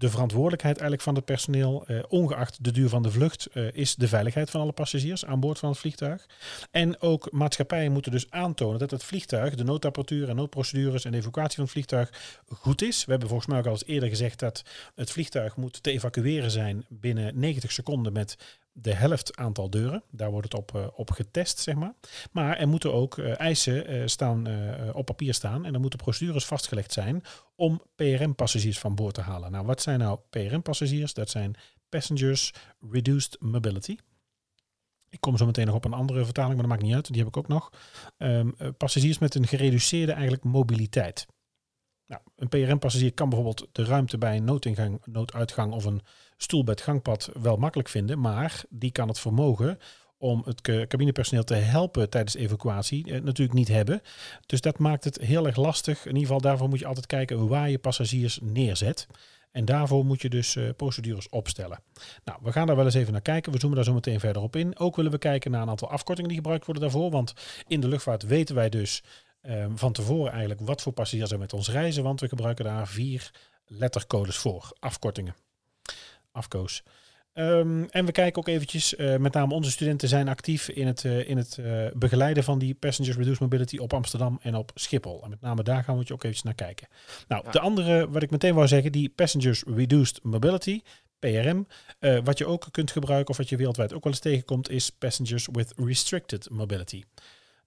de verantwoordelijkheid eigenlijk van het personeel, eh, ongeacht de duur van de vlucht, eh, is de veiligheid van alle passagiers aan boord van het vliegtuig. En ook maatschappijen moeten dus aantonen dat het vliegtuig, de noodapparatuur en noodprocedures en de evacuatie van het vliegtuig goed is. We hebben volgens mij ook al eens eerder gezegd dat het vliegtuig moet te evacueren zijn binnen 90 seconden met de helft aantal deuren. Daar wordt het op, eh, op getest, zeg maar. Maar er moeten ook eh, eisen eh, staan, op papier staan en er moeten procedures vastgelegd zijn om PRM-passagiers van boord te halen. Nou, wat zijn nou PRM-passagiers? Dat zijn Passengers Reduced Mobility. Ik kom zo meteen nog op een andere vertaling, maar dat maakt niet uit. Die heb ik ook nog. Ehm, eh, passagiers met een gereduceerde eigenlijk mobiliteit. Nou, een PRM-passagier kan bijvoorbeeld de ruimte bij een noodingang, nooduitgang of een stoelbed gangpad wel makkelijk vinden, maar die kan het vermogen om het ca- cabinepersoneel te helpen tijdens evacuatie eh, natuurlijk niet hebben. Dus dat maakt het heel erg lastig. In ieder geval daarvoor moet je altijd kijken waar je passagiers neerzet. En daarvoor moet je dus eh, procedures opstellen. Nou, we gaan daar wel eens even naar kijken. We zoomen daar zo meteen verder op in. Ook willen we kijken naar een aantal afkortingen die gebruikt worden daarvoor. Want in de luchtvaart weten wij dus eh, van tevoren eigenlijk wat voor passagiers er met ons reizen. Want we gebruiken daar vier lettercodes voor. Afkortingen. Afkoos. Ehm, en we kijken ook eventjes, eh, met name onze studenten zijn actief in het, eh, in het eh, begeleiden van die Passengers Reduced Mobility op Amsterdam en op Schiphol. En met name daar gaan we ook eventjes naar kijken. Nou, Ja. de andere, wat ik meteen wou zeggen, die Passengers Reduced Mobility, PRM. wat je ook kunt gebruiken, of wat je wereldwijd ook wel eens tegenkomt, is Passengers with Restricted Mobility.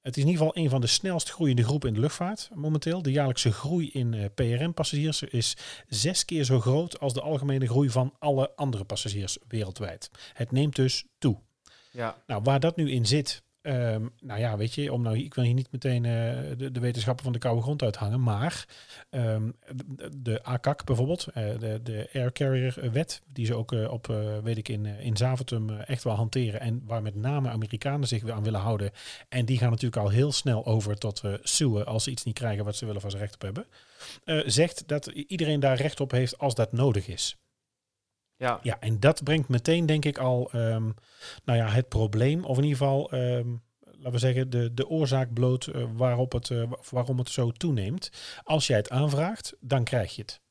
Het is in ieder geval een van de snelst groeiende groepen in de luchtvaart momenteel. De jaarlijkse groei in eh, PRM-passagiers is zes keer zo groot als de algemene groei van alle andere passagiers wereldwijd. Het neemt dus toe. Ja, Nou, waar dat nu in zit, ehm, nou ja, weet je, om nou, ik wil hier niet meteen eh, de, de wetenschappen van de koude grond uithangen, maar ehm, de, ACAC bijvoorbeeld, eh, de, de Air Carrier Wet, die ze ook eh, op, weet ik, in, in Zaventem echt wel hanteren en waar met name Amerikanen zich weer aan willen houden. En die gaan natuurlijk al heel snel over tot suwen als ze iets niet krijgen wat ze willen waar ze recht op hebben. zegt dat iedereen daar recht op heeft als dat nodig is. Ja, Ja, en dat brengt meteen denk ik al ehm, nou ja, het probleem, of in ieder geval, ehm, laten we zeggen, de, de oorzaak bloot eh, waarop het, eh, wa- waarom het zo toeneemt. Als jij het aanvraagt, dan krijg je het.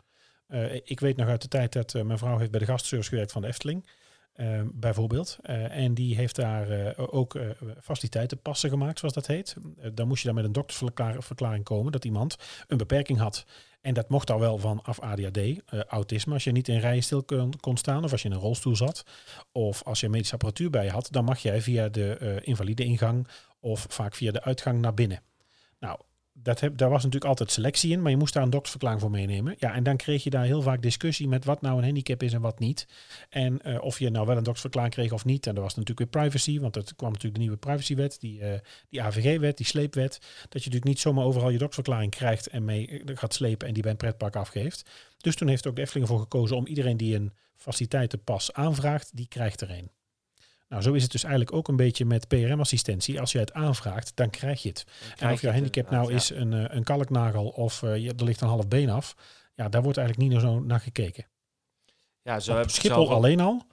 Eh, ik weet nog uit de tijd dat mijn vrouw heeft bij de gastservice gewerkt van de Efteling. Ehm, bijvoorbeeld. En die heeft daar eh, ook uh, faciliteitenpassen gemaakt, zoals dat heet. dan moest je dan met een doktersverklaring komen dat iemand een beperking had. En dat mocht al wel vanaf ADHD, autisme, als je niet in rijen stil kon, kon, staan of als je in een rolstoel zat. Of als je medische apparatuur bij je had, dan mag jij via de invalide ingang of vaak via de uitgang naar binnen. Nou, dat heb, daar was natuurlijk altijd selectie in, maar je moest daar een doktersverklaring voor meenemen. Ja, en dan kreeg je daar heel vaak discussie met wat nou een handicap is en wat niet. En uh, of je nou wel een doktersverklaring kreeg of niet. En er was natuurlijk weer privacy, want er kwam natuurlijk de nieuwe privacywet, die, uh, die AVG-wet, die sleepwet. Dat je natuurlijk niet zomaar overal je doktersverklaring krijgt en mee eh, gaat slepen en die bij een pretpark afgeeft. Dus toen heeft ook de Efteling ervoor gekozen om iedereen die een faciliteitenpas aanvraagt, die krijgt er een. Nou, zo is het dus eigenlijk ook een beetje met PRM-assistentie. Als je het aanvraagt, dan krijg je het. En of jouw handicap nou is een, uh, een kalknagel of uh, je, er ligt een half been af, ja, daar wordt eigenlijk niet zo naar gekeken. Ja, zo op Schiphol alleen al.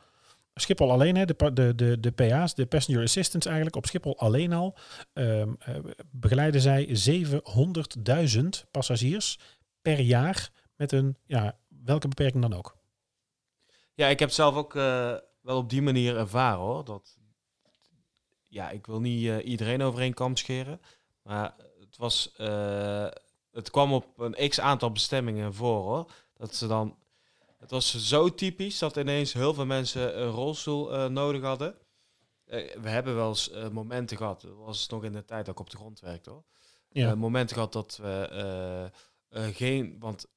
Schiphol alleen, hè, de, de, de, de PA's, de Passenger Assistants eigenlijk, op Schiphol alleen al um, uh, begeleiden zij 700.000 passagiers per jaar met een, ja, welke beperking dan ook. Ja, ik heb zelf ook wel op die manier ervaren hoor. Dat, ja, ik wil niet uh, iedereen over één kam scheren. Maar het, was, uh, het kwam op een x aantal bestemmingen voor hoor. Dat ze dan. Het was zo typisch dat ineens heel veel mensen een rolstoel uh, nodig hadden. we hebben wel eens momenten gehad. Dat was nog in de tijd dat ik op de grond werkte hoor. Ja. momenten gehad dat we geen. Want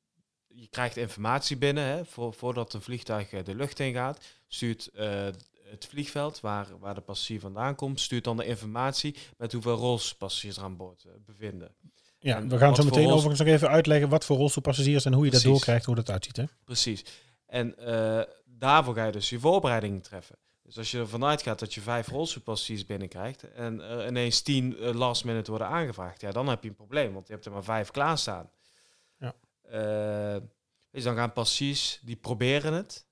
je krijgt informatie binnen hè, voor, voordat een vliegtuig de lucht in gaat stuurt uh, het vliegveld waar, waar de passagier vandaan komt, stuurt dan de informatie met hoeveel rolstoelpassagiers er aan boord uh, bevinden. Ja, en we gaan zo meteen overigens nog even uitleggen wat voor rolstoelpassagiers en hoe je Precies. dat doorkrijgt, hoe dat uitziet. Hè? Precies. En uh, daarvoor ga je dus je voorbereidingen treffen. Dus als je ervan uitgaat dat je vijf rolstoelpassagiers binnenkrijgt en uh, ineens tien last minute worden aangevraagd, ja, dan heb je een probleem, want je hebt er maar vijf klaarstaan. Ja. dus dan gaan passagiers, die proberen het,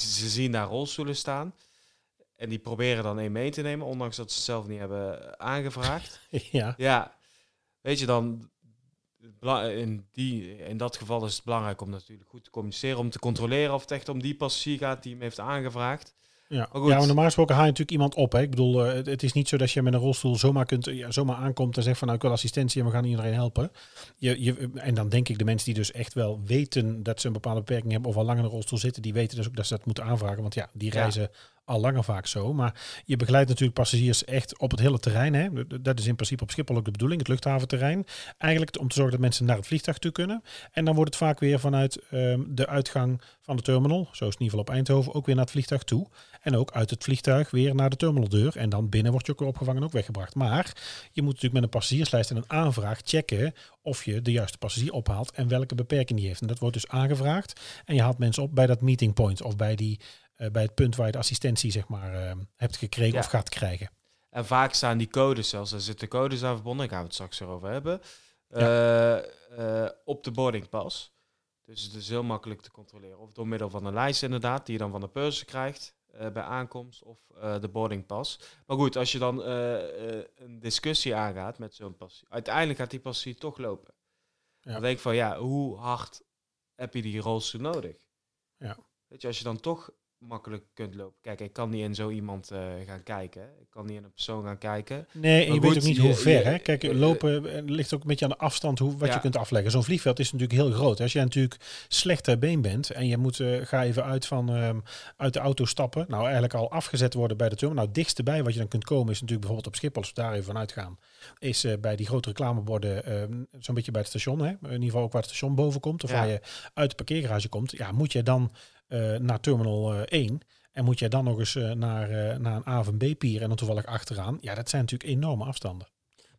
ze zien daar rolstoelen staan. En die proberen dan één mee te nemen, ondanks dat ze het zelf niet hebben aangevraagd. ja. Ja, weet je dan, in, die, in dat geval is het belangrijk om natuurlijk goed te communiceren, om te controleren of het echt om die passagier gaat die hem heeft aangevraagd. Ja, maar, ja, maar normaal gesproken haal je natuurlijk iemand op. Hè? Ik bedoel, uh, het, is niet zo dat je met een rolstoel zomaar, kunt, ja, zomaar aankomt en zegt van nou ik wil assistentie en we gaan iedereen helpen. Je, je, en dan denk ik de mensen die dus echt wel weten dat ze een bepaalde beperking hebben of al lang in een rolstoel zitten, die weten dus ook dat ze dat moeten aanvragen. Want ja, die reizen al langer vaak zo. Maar je begeleidt natuurlijk passagiers echt op het hele terrein. Hè. Dat is in principe op Schiphol ook de bedoeling, het luchthaventerrein. Eigenlijk om te zorgen dat mensen naar het vliegtuig toe kunnen. En dan wordt het vaak weer vanuit um, de uitgang van de terminal, zo is het in ieder geval op Eindhoven, ook weer naar het vliegtuig toe. En ook uit het vliegtuig weer naar de terminaldeur. En dan binnen wordt je ook weer opgevangen en ook weggebracht. Maar je moet natuurlijk met een passagierslijst en een aanvraag checken of je de juiste passagier ophaalt en welke beperking die heeft. En dat wordt dus aangevraagd. En je haalt mensen op bij dat meeting point of bij die bij het punt waar je de assistentie zeg maar, uh, hebt gekregen ja. of gaat krijgen. En vaak staan die codes zelfs, er zitten codes aan verbonden, ik gaan we het straks erover hebben, ja. uh, op de boardingpas. Dus het is heel makkelijk te controleren. Of door middel van een lijst inderdaad, die je dan van de purser krijgt bij aankomst, of de boardingpas. Maar goed, als je dan een discussie aangaat met zo'n passie, uiteindelijk gaat die passie toch lopen. Ja. Dan denk ik van, ja, hoe hard heb je die rolstoel nodig? Ja. Weet je, als je dan toch makkelijk kunt lopen. Kijk, ik kan niet in zo iemand uh, gaan kijken. Ik kan niet in een persoon gaan kijken. Nee, en je weet ook niet hoe ver. Hè? Kijk, lopen eh, ligt ook een beetje aan de afstand hoe, wat ja. je kunt afleggen. Zo'n vliegveld is natuurlijk heel groot. Als je natuurlijk slecht ter been bent en je moet, uh, ga even uit, van, um, uit de auto stappen. Nou, eigenlijk al afgezet worden bij de terminal. Nou, dichtst bij wat je dan kunt komen is natuurlijk bijvoorbeeld op Schiphol, als we daar even vanuit gaan. Is uh, bij die grote reclameborden uh, zo'n beetje bij het station. Hè? In ieder geval ook waar het station boven komt. Of ja. waar je uit de parkeergarage komt. Ja, moet je dan naar terminal uh, 1. En moet jij dan nog eens uh, naar, naar een A of een B-pier en dan toevallig achteraan. Ja, dat zijn natuurlijk enorme afstanden.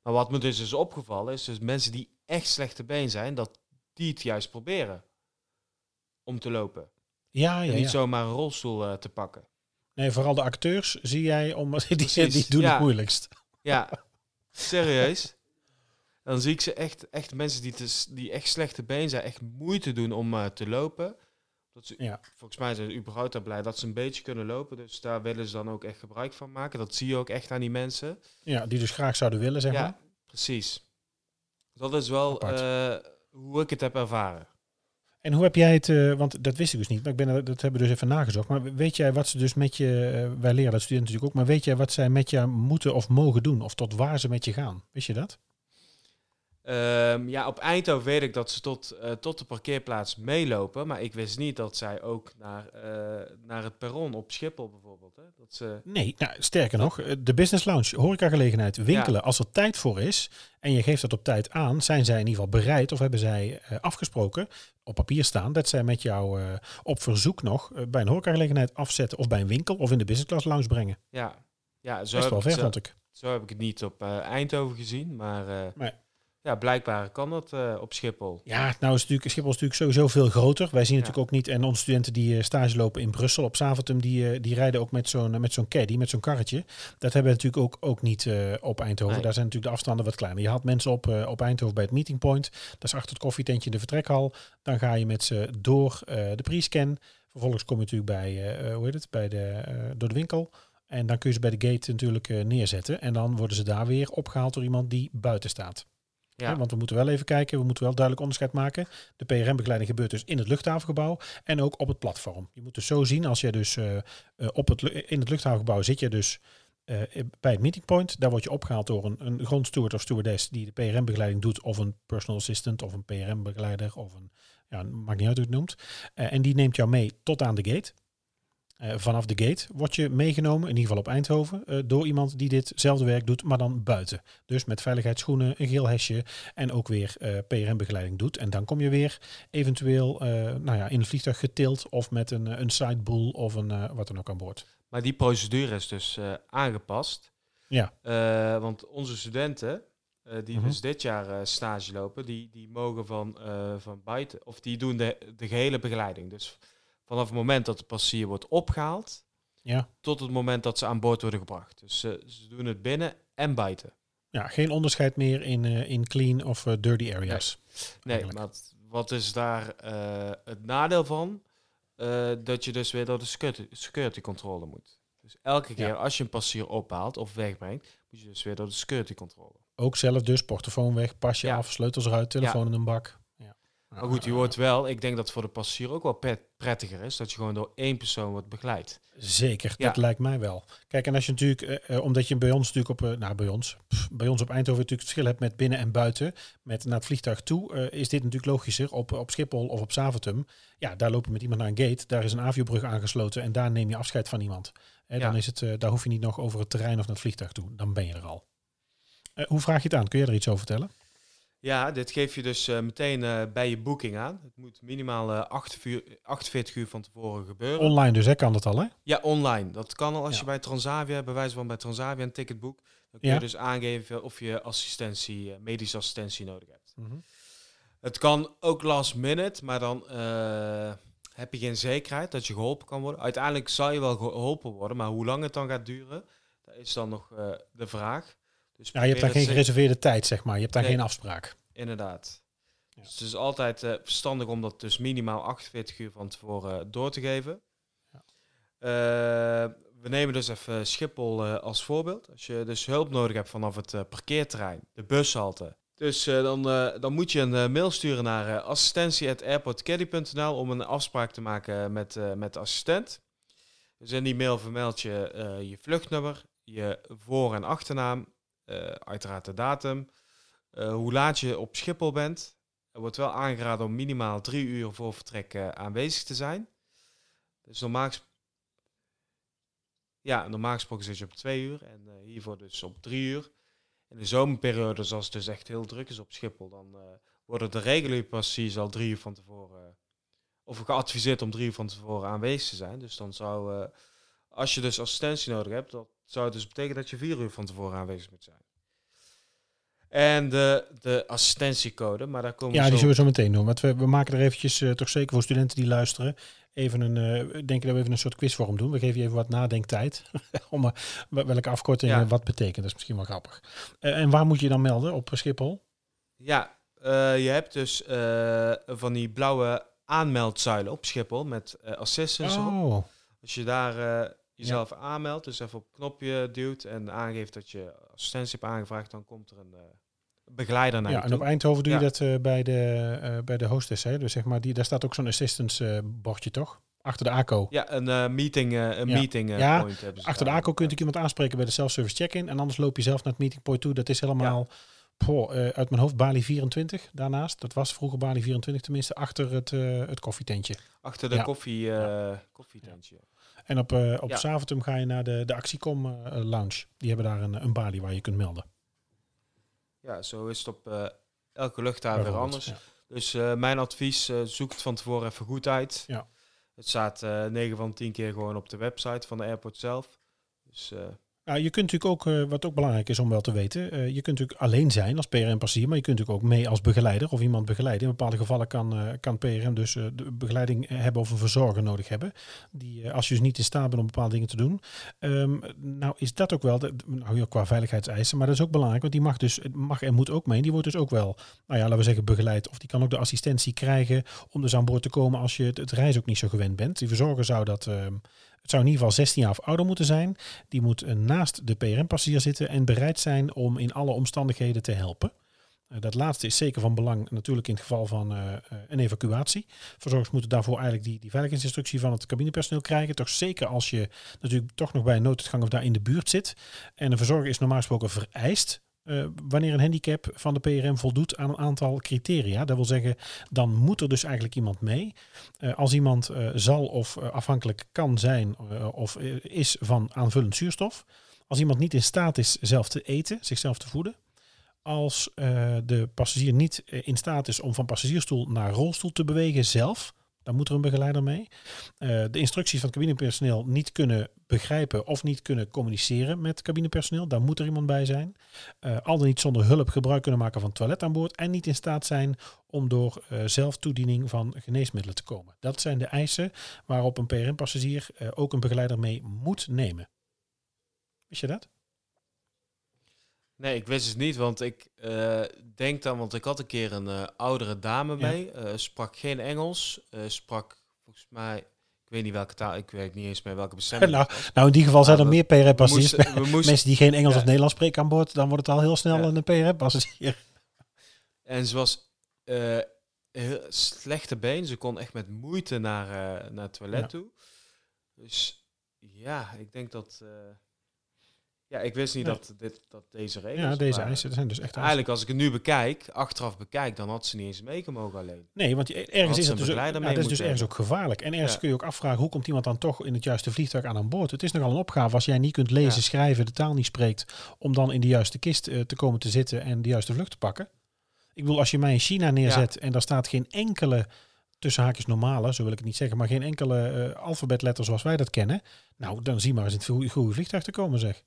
Maar wat me dus is opgevallen is, dus mensen die echt slechte been zijn, dat die het juist proberen om te lopen. Ja, ja, en niet ja. zomaar een rolstoel te pakken. Nee, vooral de acteurs zie jij, om, die, die doen ja. het moeilijkst. Ja, serieus. Dan zie ik ze echt, echt mensen die, te, die echt slechte been zijn, echt moeite doen om uh, te lopen. Dat ze, ja. Volgens mij zijn ze überhaupt al blij dat ze een beetje kunnen lopen. Dus daar willen ze dan ook echt gebruik van maken. Dat zie je ook echt aan die mensen. Ja, die dus graag zouden willen, zeg ja, maar. precies. Dat is wel uh, hoe ik het heb ervaren. En hoe heb jij het, eh, want dat wist ik dus niet, maar ik ben, dat hebben we dus even nagezocht. Maar weet jij wat ze dus met je, eh, wij leren dat studenten natuurlijk ook, maar weet jij wat zij met je moeten of mogen doen? Of tot waar ze met je gaan? Wist je dat? Ehm, ja, op Eindhoven weet ik dat ze tot, eh, tot de parkeerplaats meelopen. Maar ik wist niet dat zij ook naar, eh, naar het perron op Schiphol bijvoorbeeld. Hè? Dat ze, Nee, nou, sterker nog, eh, de business lounge, horecagelegenheid, winkelen, als er tijd voor is en je geeft dat op tijd aan, zijn zij in ieder geval bereid of hebben zij afgesproken, op papier staan, dat zij met jou op verzoek nog bij een horecagelegenheid afzetten of bij een winkel of in de business class lounge brengen. ja, ja zo, Best heb wel ver, vond zo, ik. zo heb ik het niet op Eindhoven gezien. Maar Nee. Ja, blijkbaar kan dat eh, op Schiphol. Ja, nou is natuurlijk, Schiphol is natuurlijk sowieso veel groter. Wij zien Ja. natuurlijk ook niet, en onze studenten die eh, stage lopen in Brussel op Zaventem, die, eh, die rijden ook met zo'n met zo'n caddy, met zo'n karretje. Dat hebben we natuurlijk ook, ook niet op Eindhoven. Nee. Daar zijn natuurlijk de afstanden wat kleiner. Je haalt mensen op, op Eindhoven bij het meeting point. Dat is achter het koffietentje in de vertrekhal. Dan ga je met ze door de pre-scan. Vervolgens kom je natuurlijk bij, hoe heet het, bij de, door de winkel. En dan kun je ze bij de gate natuurlijk neerzetten. En dan worden ze daar weer opgehaald door iemand die buiten staat. Ja, want we moeten wel even kijken, we moeten wel duidelijk onderscheid maken. De PRM-begeleiding gebeurt dus in het luchthavengebouw en ook op het platform. Je moet dus zo zien, als je dus eh, eh, op het, in het luchthavengebouw zit je dus eh, bij het meeting point. Daar word je opgehaald door een, een grondsteward of stewardess die de PRM-begeleiding doet. Of een personal assistant of een PRM-begeleider of een, ja, maakt niet uit hoe het noemt. En die neemt jou mee tot aan de gate. Eh, vanaf de gate word je meegenomen, in ieder geval op Eindhoven, eh, door iemand die ditzelfde werk doet, maar dan buiten. Dus met veiligheidsschoenen, een geel hesje en ook weer eh, PRM-begeleiding doet. En dan kom je weer eventueel nou ja, in het vliegtuig getild of met een, een sideboel of een, wat dan ook aan boord. maar die procedure is dus aangepast. Ja. Want onze studenten, die Mhm. dus dit jaar stage lopen, die, die mogen van, van buiten, of die doen de, de gehele begeleiding. Dus vanaf het moment dat de passagier wordt opgehaald, Ja. tot het moment dat ze aan boord worden gebracht. Dus eh, ze doen het binnen en buiten. Ja, geen onderscheid meer in, eh, in clean of eh, dirty areas. Nee, maar het- wat is daar het nadeel van? Dat je dus weer door de security, security controle moet. Dus elke keer Ja. als je een passagier ophaalt of wegbrengt, moet je dus weer door de security controle. Ook zelf dus, portofoon weg, pasje Ja. af, sleutels eruit, telefoon in een bak. Maar goed, je wordt wel, ik denk dat het voor de passagier ook wel pret- prettiger is, dat je gewoon door één persoon wordt begeleid. Zeker, Ja. dat lijkt mij wel. Kijk, en als je natuurlijk, eh, eh, omdat je bij ons natuurlijk op, eh, nou bij ons, pff, bij ons op Eindhoven natuurlijk het verschil hebt met binnen en buiten, met naar het vliegtuig toe, eh, is dit natuurlijk logischer. Op, op Schiphol of op Zaventem, ja, daar loop je met iemand naar een gate, daar is een aviobrug aangesloten en daar neem je afscheid van iemand. Hè, Dan Ja. is het, eh, daar hoef je niet nog over het terrein of naar het vliegtuig toe, dan ben je er al. Eh, hoe vraag je het aan? Kun je er iets over vertellen? Ja, dit geef je dus eh, meteen eh, bij je boeking aan. Het moet minimaal eh 48 uur, 48 uur van tevoren gebeuren. Online dus, hè, kan dat al, hè? Ja, online. Dat kan al als Ja. je bij Transavia, bij wijze van bij Transavia een ticket boekt. Dan kun Ja. je dus aangeven of je assistentie, eh, medische assistentie nodig hebt. Mhm. Het kan ook last minute, maar dan heb je geen zekerheid dat je geholpen kan worden. Uiteindelijk zal je wel geholpen worden, maar hoe lang het dan gaat duren, dat is dan nog de vraag. Dus Ja, je hebt daar geen gereserveerde tijd, zeg maar. Je hebt daar Nee. geen afspraak. Inderdaad. Ja. Dus het is altijd eh, verstandig om dat dus minimaal 48 uur van tevoren eh, door te geven. Ja. Eh, we nemen dus even Schiphol als voorbeeld. Als je dus hulp nodig hebt vanaf het parkeerterrein, de bushalte. Dus dan, dan moet je een mail sturen naar assistentie.airportcaddy.nl om een afspraak te maken met, met de assistent. Dus in die mail vermeld je je vluchtnummer, je voor- en achternaam, uiteraard de datum, eh, hoe laat je op Schiphol bent. Er wordt wel aangeraden om minimaal drie uur voor vertrek eh, aanwezig te zijn. Dus normaal, ges- ja, gesproken zit je op twee uur en eh, hiervoor dus op drie uur. In de zomerperiode, als het dus echt heel druk is op Schiphol, dan eh, worden de passagiers al drie uur van tevoren, eh, of geadviseerd om drie uur van tevoren aanwezig te zijn. Dus dan zou, eh, als je dus assistentie nodig hebt, dat zou het dus betekenen dat je vier uur van tevoren aanwezig moet zijn. En de, de assistentiecode, maar daar komen Ja, die zullen we zo meteen doen. Want we, we maken er eventjes, eh, toch zeker voor studenten die luisteren, even een, eh denk ik dat we even een soort quizvorm doen. We geven je even wat nadenktijd. om eh, wel- welke afkorting Ja. wat betekent. Dat is misschien wel grappig. En waar moet je dan melden? Op Schiphol? Ja, je hebt dus van die blauwe aanmeldzuilen op Schiphol met assistants. Oh, Als je daar jezelf aanmeldt, dus even op het knopje duwt en aangeeft dat je assistentie hebt aangevraagd, dan komt er een, eh, begeleider naar Ja, je en toe. op Eindhoven doe je Ja. dat eh, bij, de, eh, bij de hostess. Hè? Dus zeg maar, die, daar staat ook zo'n assistance bordje, toch? Achter de ACO. Ja, een meeting, een Ja. meeting Ja, point hebben ze Achter de. ACO kunt ik iemand aanspreken bij de self-service check-in. En anders loop je zelf naar het meeting point toe. Dat is helemaal poh, uit mijn hoofd Bali 24 daarnaast. Dat was vroeger Bali 24 tenminste, achter het, het koffietentje. Achter de Ja. koffie, koffietentje. En op, eh op Ja. Zaventem ga je naar de, de Actiecom eh, lounge. Die hebben daar een, een balie waar je kunt melden. Ja, zo is het op elke luchthaven weer anders. ja. Dus mijn advies, zoek het van tevoren even goed uit. Ja. Het staat eh 9 van 10 keer gewoon op de website van de airport zelf. Dus Ja, je kunt natuurlijk ook, eh, wat ook belangrijk is om wel te weten, eh, je kunt natuurlijk alleen zijn als PRM-passagier, maar je kunt natuurlijk ook mee als begeleider of iemand begeleiden. In bepaalde gevallen kan, eh, kan PRM dus de begeleiding hebben of een verzorger nodig hebben, die als je dus niet in staat bent om bepaalde dingen te doen. Ehm, nou is dat ook wel, de, nou ja, qua veiligheidseisen, maar dat is ook belangrijk, want die mag dus, mag en moet ook mee. Die wordt dus ook wel, nou ja, laten we zeggen begeleid, of die kan ook de assistentie krijgen om dus aan boord te komen als je het, het reis ook niet zo gewend bent. Die verzorger zou dat, ehm, het zou in ieder geval 16 jaar of ouder moeten zijn. Die moet eh, naast de PRM-passagier zitten en bereid zijn om in alle omstandigheden te helpen. Eh, dat laatste is zeker van belang natuurlijk in het geval van eh, een evacuatie. Verzorgers moeten daarvoor eigenlijk die, die veiligheidsinstructie van het cabinepersoneel krijgen. Toch zeker als je natuurlijk toch nog bij een nooduitgang of daar in de buurt zit. En een verzorger is normaal gesproken vereist eh, wanneer een handicap van de PRM voldoet aan een aantal criteria. Dat wil zeggen, dan moet er dus eigenlijk iemand mee. Eh, als iemand eh, zal of afhankelijk kan zijn of is van aanvullend zuurstof. Als iemand niet in staat is zelf te eten, zichzelf te voeden. Als de passagier niet in staat is om van passagiersstoel naar rolstoel te bewegen zelf. Dan moet er een begeleider mee. Eh, de instructies van het cabinepersoneel niet kunnen begrijpen of niet kunnen communiceren met cabinepersoneel. Daar moet er iemand bij zijn. Eh, al dan niet zonder hulp gebruik kunnen maken van toilet aan boord. En niet in staat zijn om door eh, zelftoediening van geneesmiddelen te komen. Dat zijn de eisen waarop een PRM-passagier ook een begeleider mee moet nemen. Wist je dat? Nee, ik wist het niet, want ik eh, denk dan, want ik had een keer een eh, oudere dame Ja. mee, eh, sprak geen Engels, sprak volgens mij, ik weet niet welke taal, ik weet niet eens meer welke bestemming. Nou. Nou, in die geval zijn er we- meer moesten, Mensen die geen Engels Ja. of Nederlands spreken aan boord, dan wordt het al heel snel Ja. een PRM-passagier. En ze was heel slechte been. Ze kon echt met moeite naar, naar het toilet toe. Dus ja, ik denk dat. Ja, ik wist niet dat, dit, dat deze regels. Ja, deze waren. eisen zijn dus echt. Eigenlijk, als ik het nu bekijk, achteraf bekijk, dan had ze niet eens meegemogen alleen. Nee, want je- ergens is het dus, ook, mee dat is dus ergens ook gevaarlijk. En ergens Ja. kun je ook afvragen, hoe komt iemand dan toch in het juiste vliegtuig aan aan boord? Het is nogal een opgave als jij niet kunt lezen, Ja. schrijven, de taal niet spreekt, om dan in de juiste kist eh, te komen te zitten en de juiste vlucht te pakken. Ik bedoel, als je mij in China neerzet en daar staat geen enkele, tussen haakjes normale, zo wil ik het niet zeggen, maar geen enkele eh, alfabetletter zoals wij dat kennen. Nou, dan zie maar eens in het goede vliegtuig te komen, zeg.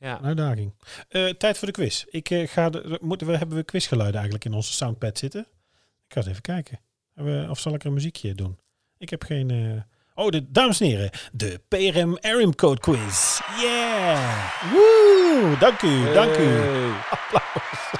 Ja, Een uitdaging. Eh, tijd voor de quiz. Ik eh, ga de, moeten we, hebben we quizgeluiden eigenlijk in onze soundpad zitten? Ik ga eens even kijken. We- of zal ik er een muziekje doen? Ik heb geen... eh, Oh, de, dames en heren, de PRM ARIM Code Quiz. Yeah! Woe! Dank u, dank u. Hey.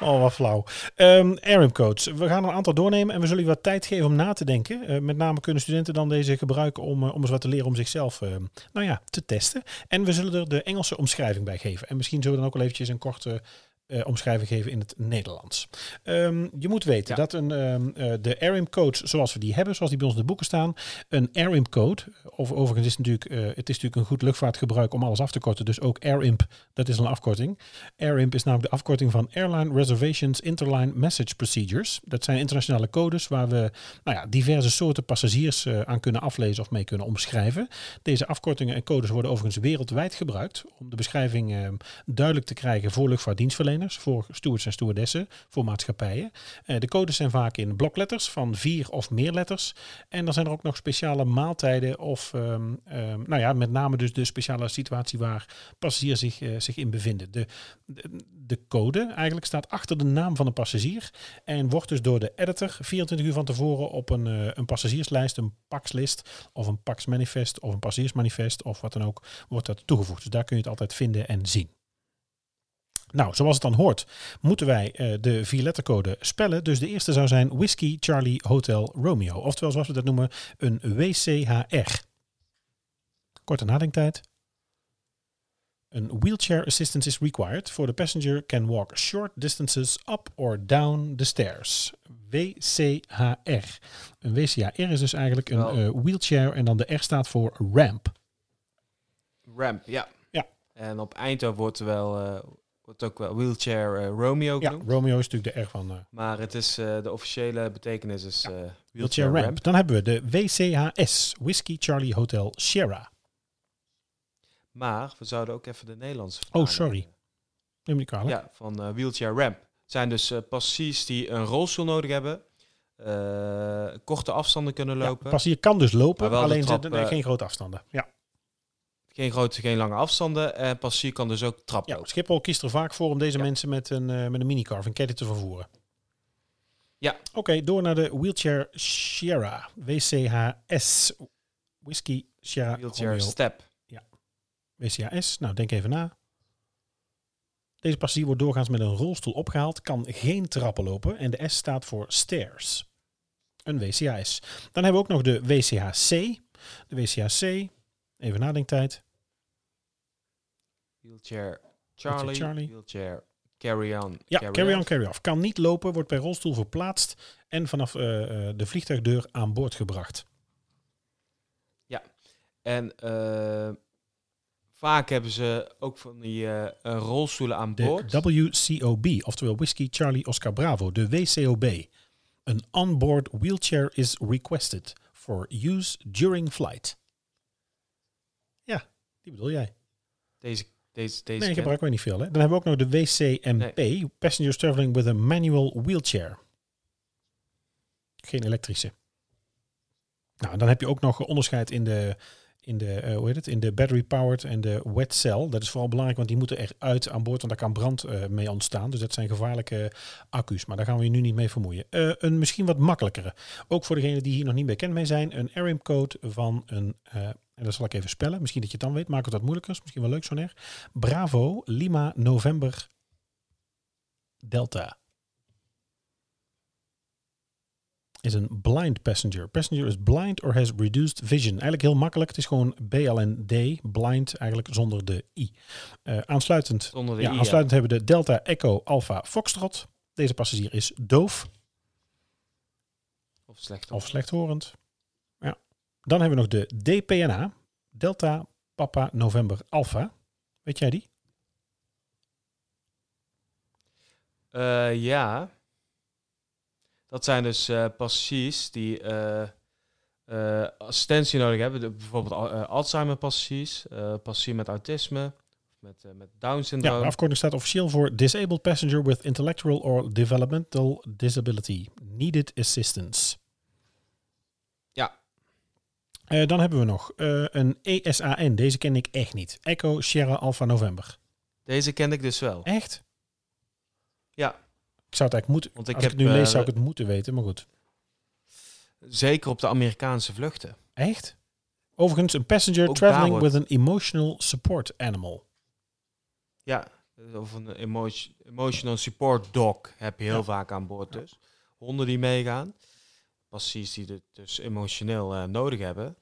Oh, wat flauw. Ehm ARIM codes. We gaan een aantal doornemen en we zullen je wat tijd geven om na te denken. Eh, met name kunnen studenten dan deze gebruiken om, eh, om eens wat te leren om zichzelf eh, nou ja, te testen. En we zullen er de Engelse omschrijving bij geven. En misschien zullen we dan ook wel eventjes een korte eh, omschrijving geven in het Nederlands. Ehm, je moet weten Ja. dat een, ehm, eh, de ARIM codes zoals we die hebben, zoals die bij ons in de boeken staan, een ARIM code, of overigens is het natuurlijk, eh, het is natuurlijk een goed luchtvaartgebruik om alles af te korten, dus ook AirImp, dat is een afkorting. AirImp is namelijk de afkorting van Airline Reservations Interline Message Procedures. Dat zijn internationale codes waar we nou ja, diverse soorten passagiers aan kunnen aflezen of mee kunnen omschrijven. Deze afkortingen en codes worden overigens wereldwijd gebruikt om de beschrijving eh, duidelijk te krijgen voor luchtvaartdienstverleners, voor stewards en stewardessen, voor maatschappijen. Eh, de codes zijn vaak in blokletters van vier of meer letters. En dan zijn er ook nog speciale maaltijden of, ehm, ehm, nou ja, met name dus de speciale situatie waar passagiers zich, eh, zich in bevinden. De, de, de code eigenlijk staat achter de naam van een passagier en wordt dus door de editor 24 uur van tevoren op een, eh, een passagierslijst, een PAX-list of een PAX-manifest of een passagiersmanifest of wat dan ook, wordt dat toegevoegd. Dus daar kun je het altijd vinden en zien. Nou, zoals het dan hoort, moeten wij eh, de vierlettercode spellen. Dus de eerste zou zijn Whiskey Charlie Hotel Romeo. Oftewel, zoals we dat noemen, een WCHR. Korte nadenktijd. Een wheelchair assistance is required for the passenger can walk short distances up or down the stairs. WCHR. Een WCHR is dus eigenlijk een eh, wheelchair en dan de R staat voor ramp. Ramp, ja. Ja. En op Eindhoven wordt er wel, eh, wordt ook wel wheelchair eh, Romeo Ja, genoemd. Romeo is natuurlijk de R van eh, Maar het is, eh, de officiële betekenis is eh, wheelchair, wheelchair ramp. Dan hebben we de WCHS, Whiskey Charlie Hotel Sierra. Maar we zouden ook even de Nederlandse Oh, sorry. Neem me kwalijk. Ja, van wheelchair ramp. Het zijn dus passagiers die een rolstoel nodig hebben. korte afstanden kunnen Ja, lopen. Pas hier kan dus lopen, alleen trap, nee, eh, geen grote afstanden. Ja. Geen grote, geen lange afstanden. En passagier kan dus ook trap ja, lopen. Schiphol kiest er vaak voor om deze Ja. mensen met een, eh, met een minicar of een caddy te vervoeren. Ja. Oké, door naar de Wheelchair Sierra. WCHS. Whiskey Sierra Wheelchair Romeo. step. WCHS, nou denk even na. Deze passagier wordt doorgaans met een rolstoel opgehaald, kan geen trappen lopen en de S staat voor stairs. Een WCHS. Dan hebben we ook nog de WCHC. De WCHC, even nadenktijd. Wheelchair Charlie. Charlie. Wheelchair carry on. Ja, carry, carry on, off. carry off. Kan niet lopen, wordt per rolstoel verplaatst en vanaf eh, eh, de vliegtuigdeur aan boord gebracht. En eh, vaak hebben ze ook van die rolstoelen aan De boord. WCOB, oftewel Whiskey Charlie Oscar Bravo, de WCOB. Een onboard wheelchair is requested for use during flight. Die bedoel jij. Deze, deze, deze Nee, ken- gebruiken wij niet veel. Hè? Dan hebben we ook nog de WCMP, Passengers Traveling with a Manual Wheelchair. Geen elektrische. Nou, dan heb je ook nog onderscheid in de, in de, eh, hoe heet het, in de battery powered en de wet cell. Dat is vooral belangrijk, want die moeten eruit aan boord, want daar kan brand eh, mee ontstaan. Dus dat zijn gevaarlijke accu's, maar daar gaan we je nu niet mee vermoeien. Eh, een misschien wat makkelijkere, ook voor degenen die hier nog niet bekend mee zijn, een ARIM code van een, en dat zal ik even spellen, misschien dat je het dan weet, maak het wat moeilijker, is misschien wel leuk zo'n R. Bravo, Lima, November, Delta. Is een blind passenger. Passenger is blind or has reduced vision. Eigenlijk heel makkelijk. Het is gewoon BLND, blind, eigenlijk zonder de I. Eh, aansluitend, Zonder de ja, I, ja. aansluitend hebben we de Delta Echo Alpha Foxtrot. Deze passagier is doof Of slecht. of slechthorend. Ja. Dan hebben we nog de DPNA, Delta Papa November Alpha. Weet jij die? Eh, ja. Dat zijn dus eh, passagiers die eh, assistentie nodig hebben. Bijvoorbeeld al- Alzheimer-passagiers, eh passagier met autisme, met, met Ja, Down-syndroom. de afkorting staat officieel voor Disabled Passenger with Intellectual or Developmental Disability. Needed Assistance. Eh, dan hebben we nog eh, een ESAN. Deze ken ik echt niet. Echo Sierra Alpha November. Deze kende ik dus wel. Echt? Ja, Ik zou het eigenlijk moeten. Want ik als heb, ik het nu lees, eh, zou ik het moeten weten. Maar goed. zeker op de Amerikaanse vluchten. Echt? Overigens, een passenger Ook traveling wordt- with an emotional support animal. Ja, of een emo- emotional support dog heb je heel Ja. vaak aan boord dus. Honden die meegaan. Passagiers die het dus emotioneel eh, nodig hebben.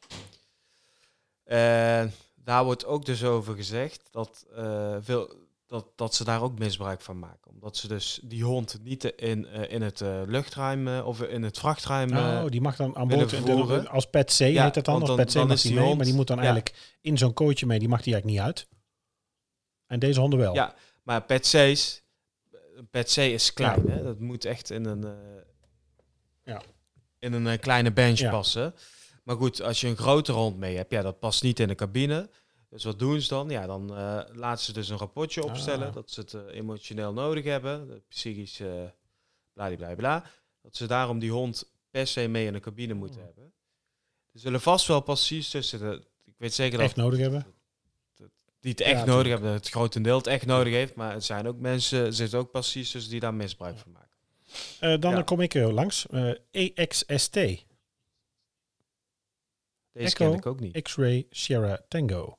En daar wordt ook dus over gezegd dat, eh, veel, dat, dat ze daar ook misbruik van maken. Omdat ze dus die hond niet in, eh, in het luchtruim of in het vrachtruim... oh, die mag dan aan boord. vervoeren. de- als pet C Ja, heet dat dan. dan- pet C dan mag die mee, hond- maar die moet dan ja. eigenlijk in zo'n kooitje mee. Die mag die eigenlijk niet uit. En deze honden wel. Ja, maar pet C's, een pet C is klein. Hè? Dat moet echt in een, Ja. In een eh, kleine bench Ja. passen. Maar goed, als je een grotere hond mee hebt, ja, dat past niet in de cabine. Dus wat doen ze dan? Ja, dan eh, laten ze dus een rapportje opstellen Ah. dat ze het eh, emotioneel nodig hebben, psychisch uh, bla. Dat ze daarom die hond per se mee in de cabine moeten Hmm. hebben. Zullen vast wel passagiers tussen de, ik weet zeker Echt dat nodig hebben. die het echt Ja, nodig hebben, het grotendeel het echt nodig heeft. Maar er zijn ook mensen, er zitten ook passagiers tussen die daar misbruik van maken. Eh, dan Ja. kom ik er langs. Eh, EXST. Deze Echo. ken ik ook niet. X-Ray Sierra Tango. Zullen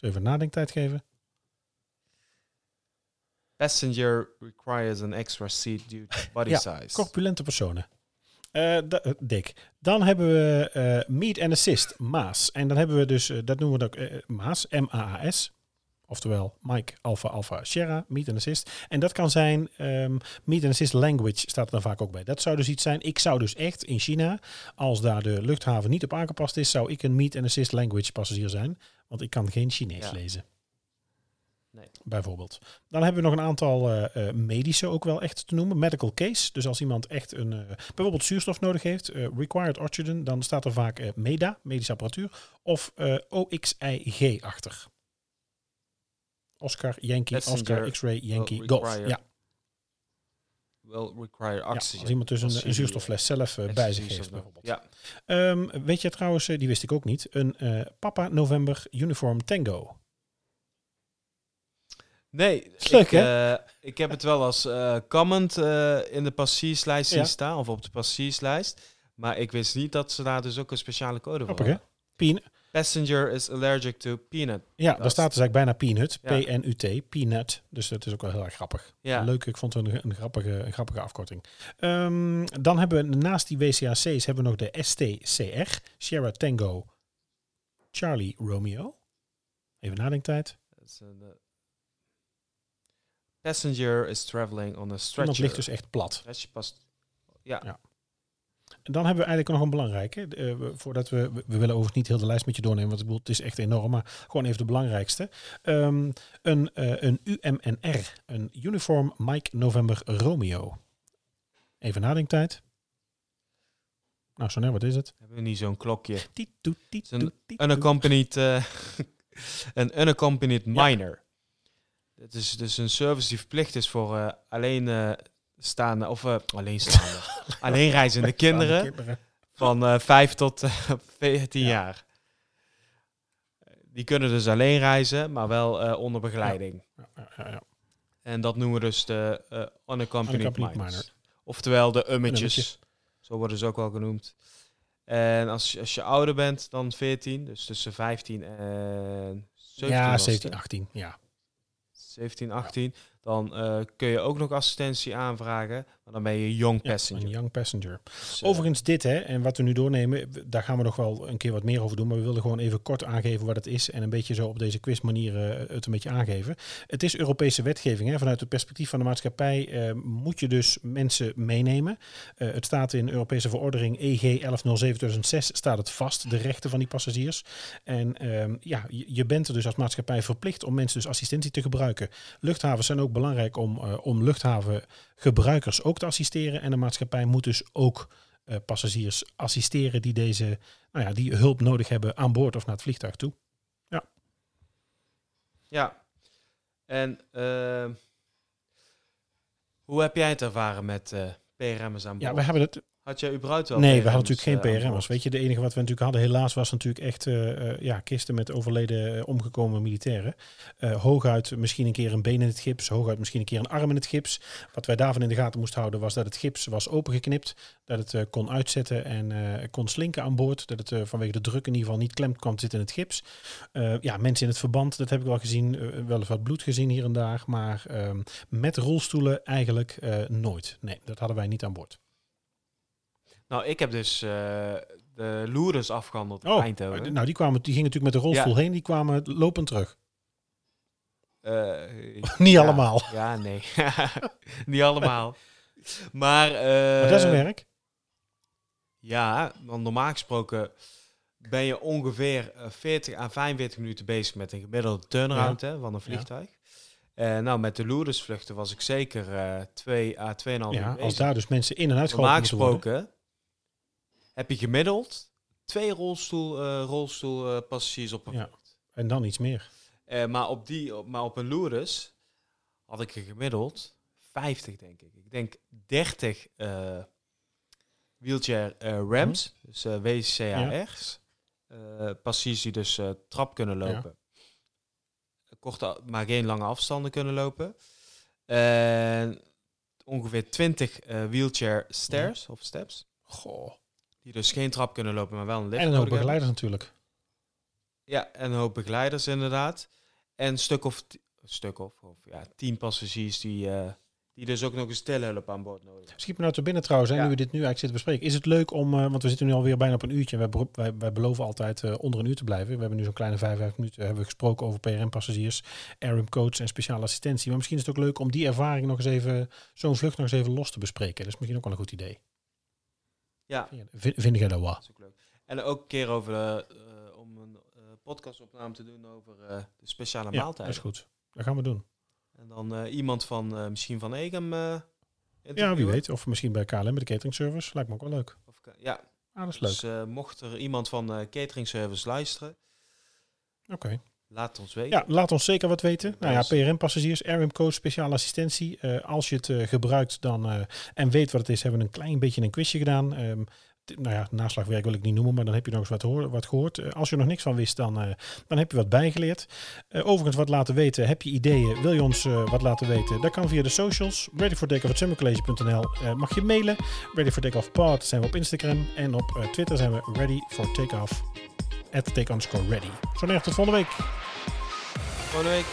we even nadenktijd geven? Passenger requires an extra seat due to body Ja, size. Corpulente personen. Eh, eh, Dick. Dan hebben we eh Meet and Assist, Maas. En dan hebben we dus, eh, dat noemen we ook eh, Maas, M-A-A-S. Oftewel Mike Alpha Alpha Sierra, Meet and Assist. En dat kan zijn ehm Meet and Assist Language staat er dan vaak ook bij. Dat zou dus iets zijn. Ik zou dus echt in China, als daar de luchthaven niet op aangepast is, zou ik een Meet and Assist Language passagier zijn. Want ik kan geen Chinees Ja. lezen. Nee. Bijvoorbeeld. Dan hebben we nog een aantal eh, eh, medische ook wel echt te noemen. Medical case. Dus als iemand echt een, eh, bijvoorbeeld zuurstof nodig heeft, required oxygen, dan staat er vaak MEDA, medische apparatuur, of OXIG achter. Oscar, Yankee, Oscar, X-ray, Yankee, will Golf. Ja, Well require ja, oxygen. als iemand dus een, een zuurstoffles zelf eh, bij zich heeft bijvoorbeeld. Ja, Ehm, weet je trouwens, eh, die wist ik ook niet, een eh, Papa November Uniform Tango. Nee, ik, ik heb het wel als comment in de passagierslijst zien Ja. staan, of op de passagierslijst. Maar ik wist niet dat ze daar dus ook een speciale code voor hadden. Pien, Passenger is allergic to peanut. Ja, Dat daar staat dus eigenlijk bijna Peanut. Ja. P-N-U-T, Peanut. Dus dat is ook wel heel erg grappig. Ja. Leuk, ik vond het een, een, grappige, een grappige afkorting. Ehm, dan hebben we naast die WCAC's hebben we nog de STCR, Sierra Tango, Charlie Romeo. Even nadenktijd. Dat eh, Passenger is traveling on a stretcher. ligt dus echt plat. Past. Ja. Ja. Dan hebben we eigenlijk nog een belangrijke. eh, voordat we, we willen overigens niet heel de lijst met je doornemen, want ik bedoel, het is echt enorm, maar gewoon even de belangrijkste. Ehm, een, eh, een UMNR, een Uniform Mike November Romeo. Even nadenktijd. Nou, Soner, wat is het? Hebben we niet zo'n klokje? Is een. Unaccompanied, eh, een unaccompanied minor. Het is dus een service die verplicht is voor eh, alleen eh, staande, of eh, alleen reizende kinderen Kinderen. van eh 5 tot eh, 14 Ja. jaar. Die kunnen dus alleen reizen, maar wel eh, onder begeleiding. Ja, ja, ja, ja. En dat noemen we dus de eh unaccompanied, Unaccompanied minors. minor. Oftewel de ummetjes. ummetje. Zo worden ze ook wel genoemd. En als, je- als je ouder bent dan 14, dus tussen 15 en 17, Ja, was het, 17, 18. Ja. 17, 18, dan eh, kun je ook nog assistentie aanvragen. Maar dan ben je young passenger. een young passenger. Dus, eh, Overigens dit, hè, en wat we nu doornemen, daar gaan we nog wel een keer wat meer over doen. Maar we wilden gewoon even kort aangeven wat het is. En een beetje zo op deze quizmanier eh, het een beetje aangeven. Het is Europese wetgeving. Hè. Vanuit het perspectief van de maatschappij eh, moet je dus mensen meenemen. Het staat in Europese verordening EG 1107-2006 staat het vast, de rechten van die passagiers. En ehm, ja, je, bent er dus als maatschappij verplicht om mensen dus assistentie te gebruiken. Luchthavens zijn ook belangrijk om, om luchthavengebruikers ook te assisteren. En de maatschappij moet dus ook eh, passagiers assisteren die deze, nou ja, die hulp nodig hebben aan boord of naar het vliegtuig toe. Ja. En eh, hoe heb jij het ervaren met eh PRM's aan boord? Ja, we hebben het. Had jij überhaupt wel Nee, we hadden natuurlijk geen eh, PRM'ers. Weet je, de enige wat we natuurlijk hadden, helaas, was natuurlijk echt eh, eh, ja, kisten met overleden omgekomen militairen. Eh, hooguit misschien een keer een been in het gips, hooguit misschien een keer een arm in het gips. Wat wij daarvan in de gaten moesten houden, was dat het gips was opengeknipt, dat het kon uitzetten en kon slinken aan boord, dat het vanwege de druk in ieder geval niet klem kwam te zitten in het gips. Ja, mensen in het verband, dat heb ik wel gezien, wel eens wat bloed gezien hier en daar, maar ehm, met rolstoelen eigenlijk nooit. Nee, dat hadden wij niet aan boord. Nou, ik heb dus eh, de Lourdes afgehandeld Oh, Eindhoven. nou die, kwamen, die gingen natuurlijk met de rolstoel Ja. heen, die kwamen lopend terug. Eh, Niet ja, allemaal. Ja, nee. Niet allemaal. Maar, Maar dat is een werk. Ja, want normaal gesproken ben je ongeveer eh, 40 à 45 minuten bezig met een gemiddelde turnaround hè, van een vliegtuig. Eh, nou, met de Lourdes vluchten was ik zeker eh 2 à 2,5 uur Ja, als daar dus mensen in en uit Normaal gesproken heb je gemiddeld twee rolstoel, rolstoelpassagiers op een Ja. vlucht. En dan iets meer. Eh, maar, op die, op- maar op een Lourdes had ik er gemiddeld 50, denk ik. Ik denk 30 eh, wheelchair ramps, dus eh WCAR's. Passagiers die dus trap kunnen lopen. Korte, maar geen lange afstanden kunnen lopen. En ongeveer 20 eh, wheelchair stairs of steps. Goh. Die dus geen trap kunnen lopen, maar wel een lift En een hoop begeleiders natuurlijk. Ja, en een hoop begeleiders inderdaad. En een stuk of, een stuk of, of ja, tien passagiers die, eh, die dus ook nog een stilhulp aan boord nodig hebben. Schiet me nou te binnen trouwens, Ja. nu we dit nu eigenlijk zitten bespreken. Is het leuk om, eh, want we zitten nu alweer bijna op een uurtje. Wij, wij, wij beloven altijd eh, onder een uur te blijven. We hebben nu zo'n kleine vijf, vijf minuten hebben we gesproken over PRM-passagiers, ARM coach en speciale assistentie. Maar misschien is het ook leuk om die ervaring nog eens even, zo'n vlucht nog eens even los te bespreken. Dat is misschien ook wel een goed idee. Ja, Vind, vind jij dat wel? dat is ook leuk. En ook een keer over eh, om een eh, podcastopname te doen over eh, de speciale Ja, dat maaltijden. is goed. Dat gaan we doen. En dan iemand van misschien van Egem Ja, wie weet. Of misschien bij KLM, bij de catering service. Lijkt me ook wel leuk. Of, ja, Ah, dat is leuk. dus eh, mocht er iemand van catering service luisteren, Oké. Laat ons weten. Ja, laat ons zeker wat weten. Nou ja. PRM-passagiers, RM Coach, speciale assistentie. Eh, als je het eh, gebruikt dan, eh, en weet wat het is, hebben we een klein beetje een quizje gedaan. Ehm, nou ja, naslagwerk wil ik niet noemen, maar dan heb je nog eens wat, hoor, wat gehoord. Eh, als je er nog niks van wist, dan, dan heb je wat bijgeleerd. Overigens, wat laten weten. Heb je ideeën? Wil je ons wat laten weten? Dat kan via de socials. readyfortakeoff.summercollege.nl uh, Mag je mailen. Ready for Takeoff Pod zijn we op Instagram. En op Twitter zijn we ready for takeoff. At take underscore ready. Zo neer, tot volgende week. Volgende week.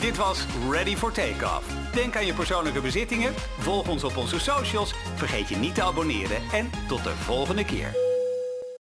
Dit was Ready for Takeoff. Denk aan je persoonlijke bezittingen, volg ons op onze socials, vergeet je niet te abonneren en tot de volgende keer.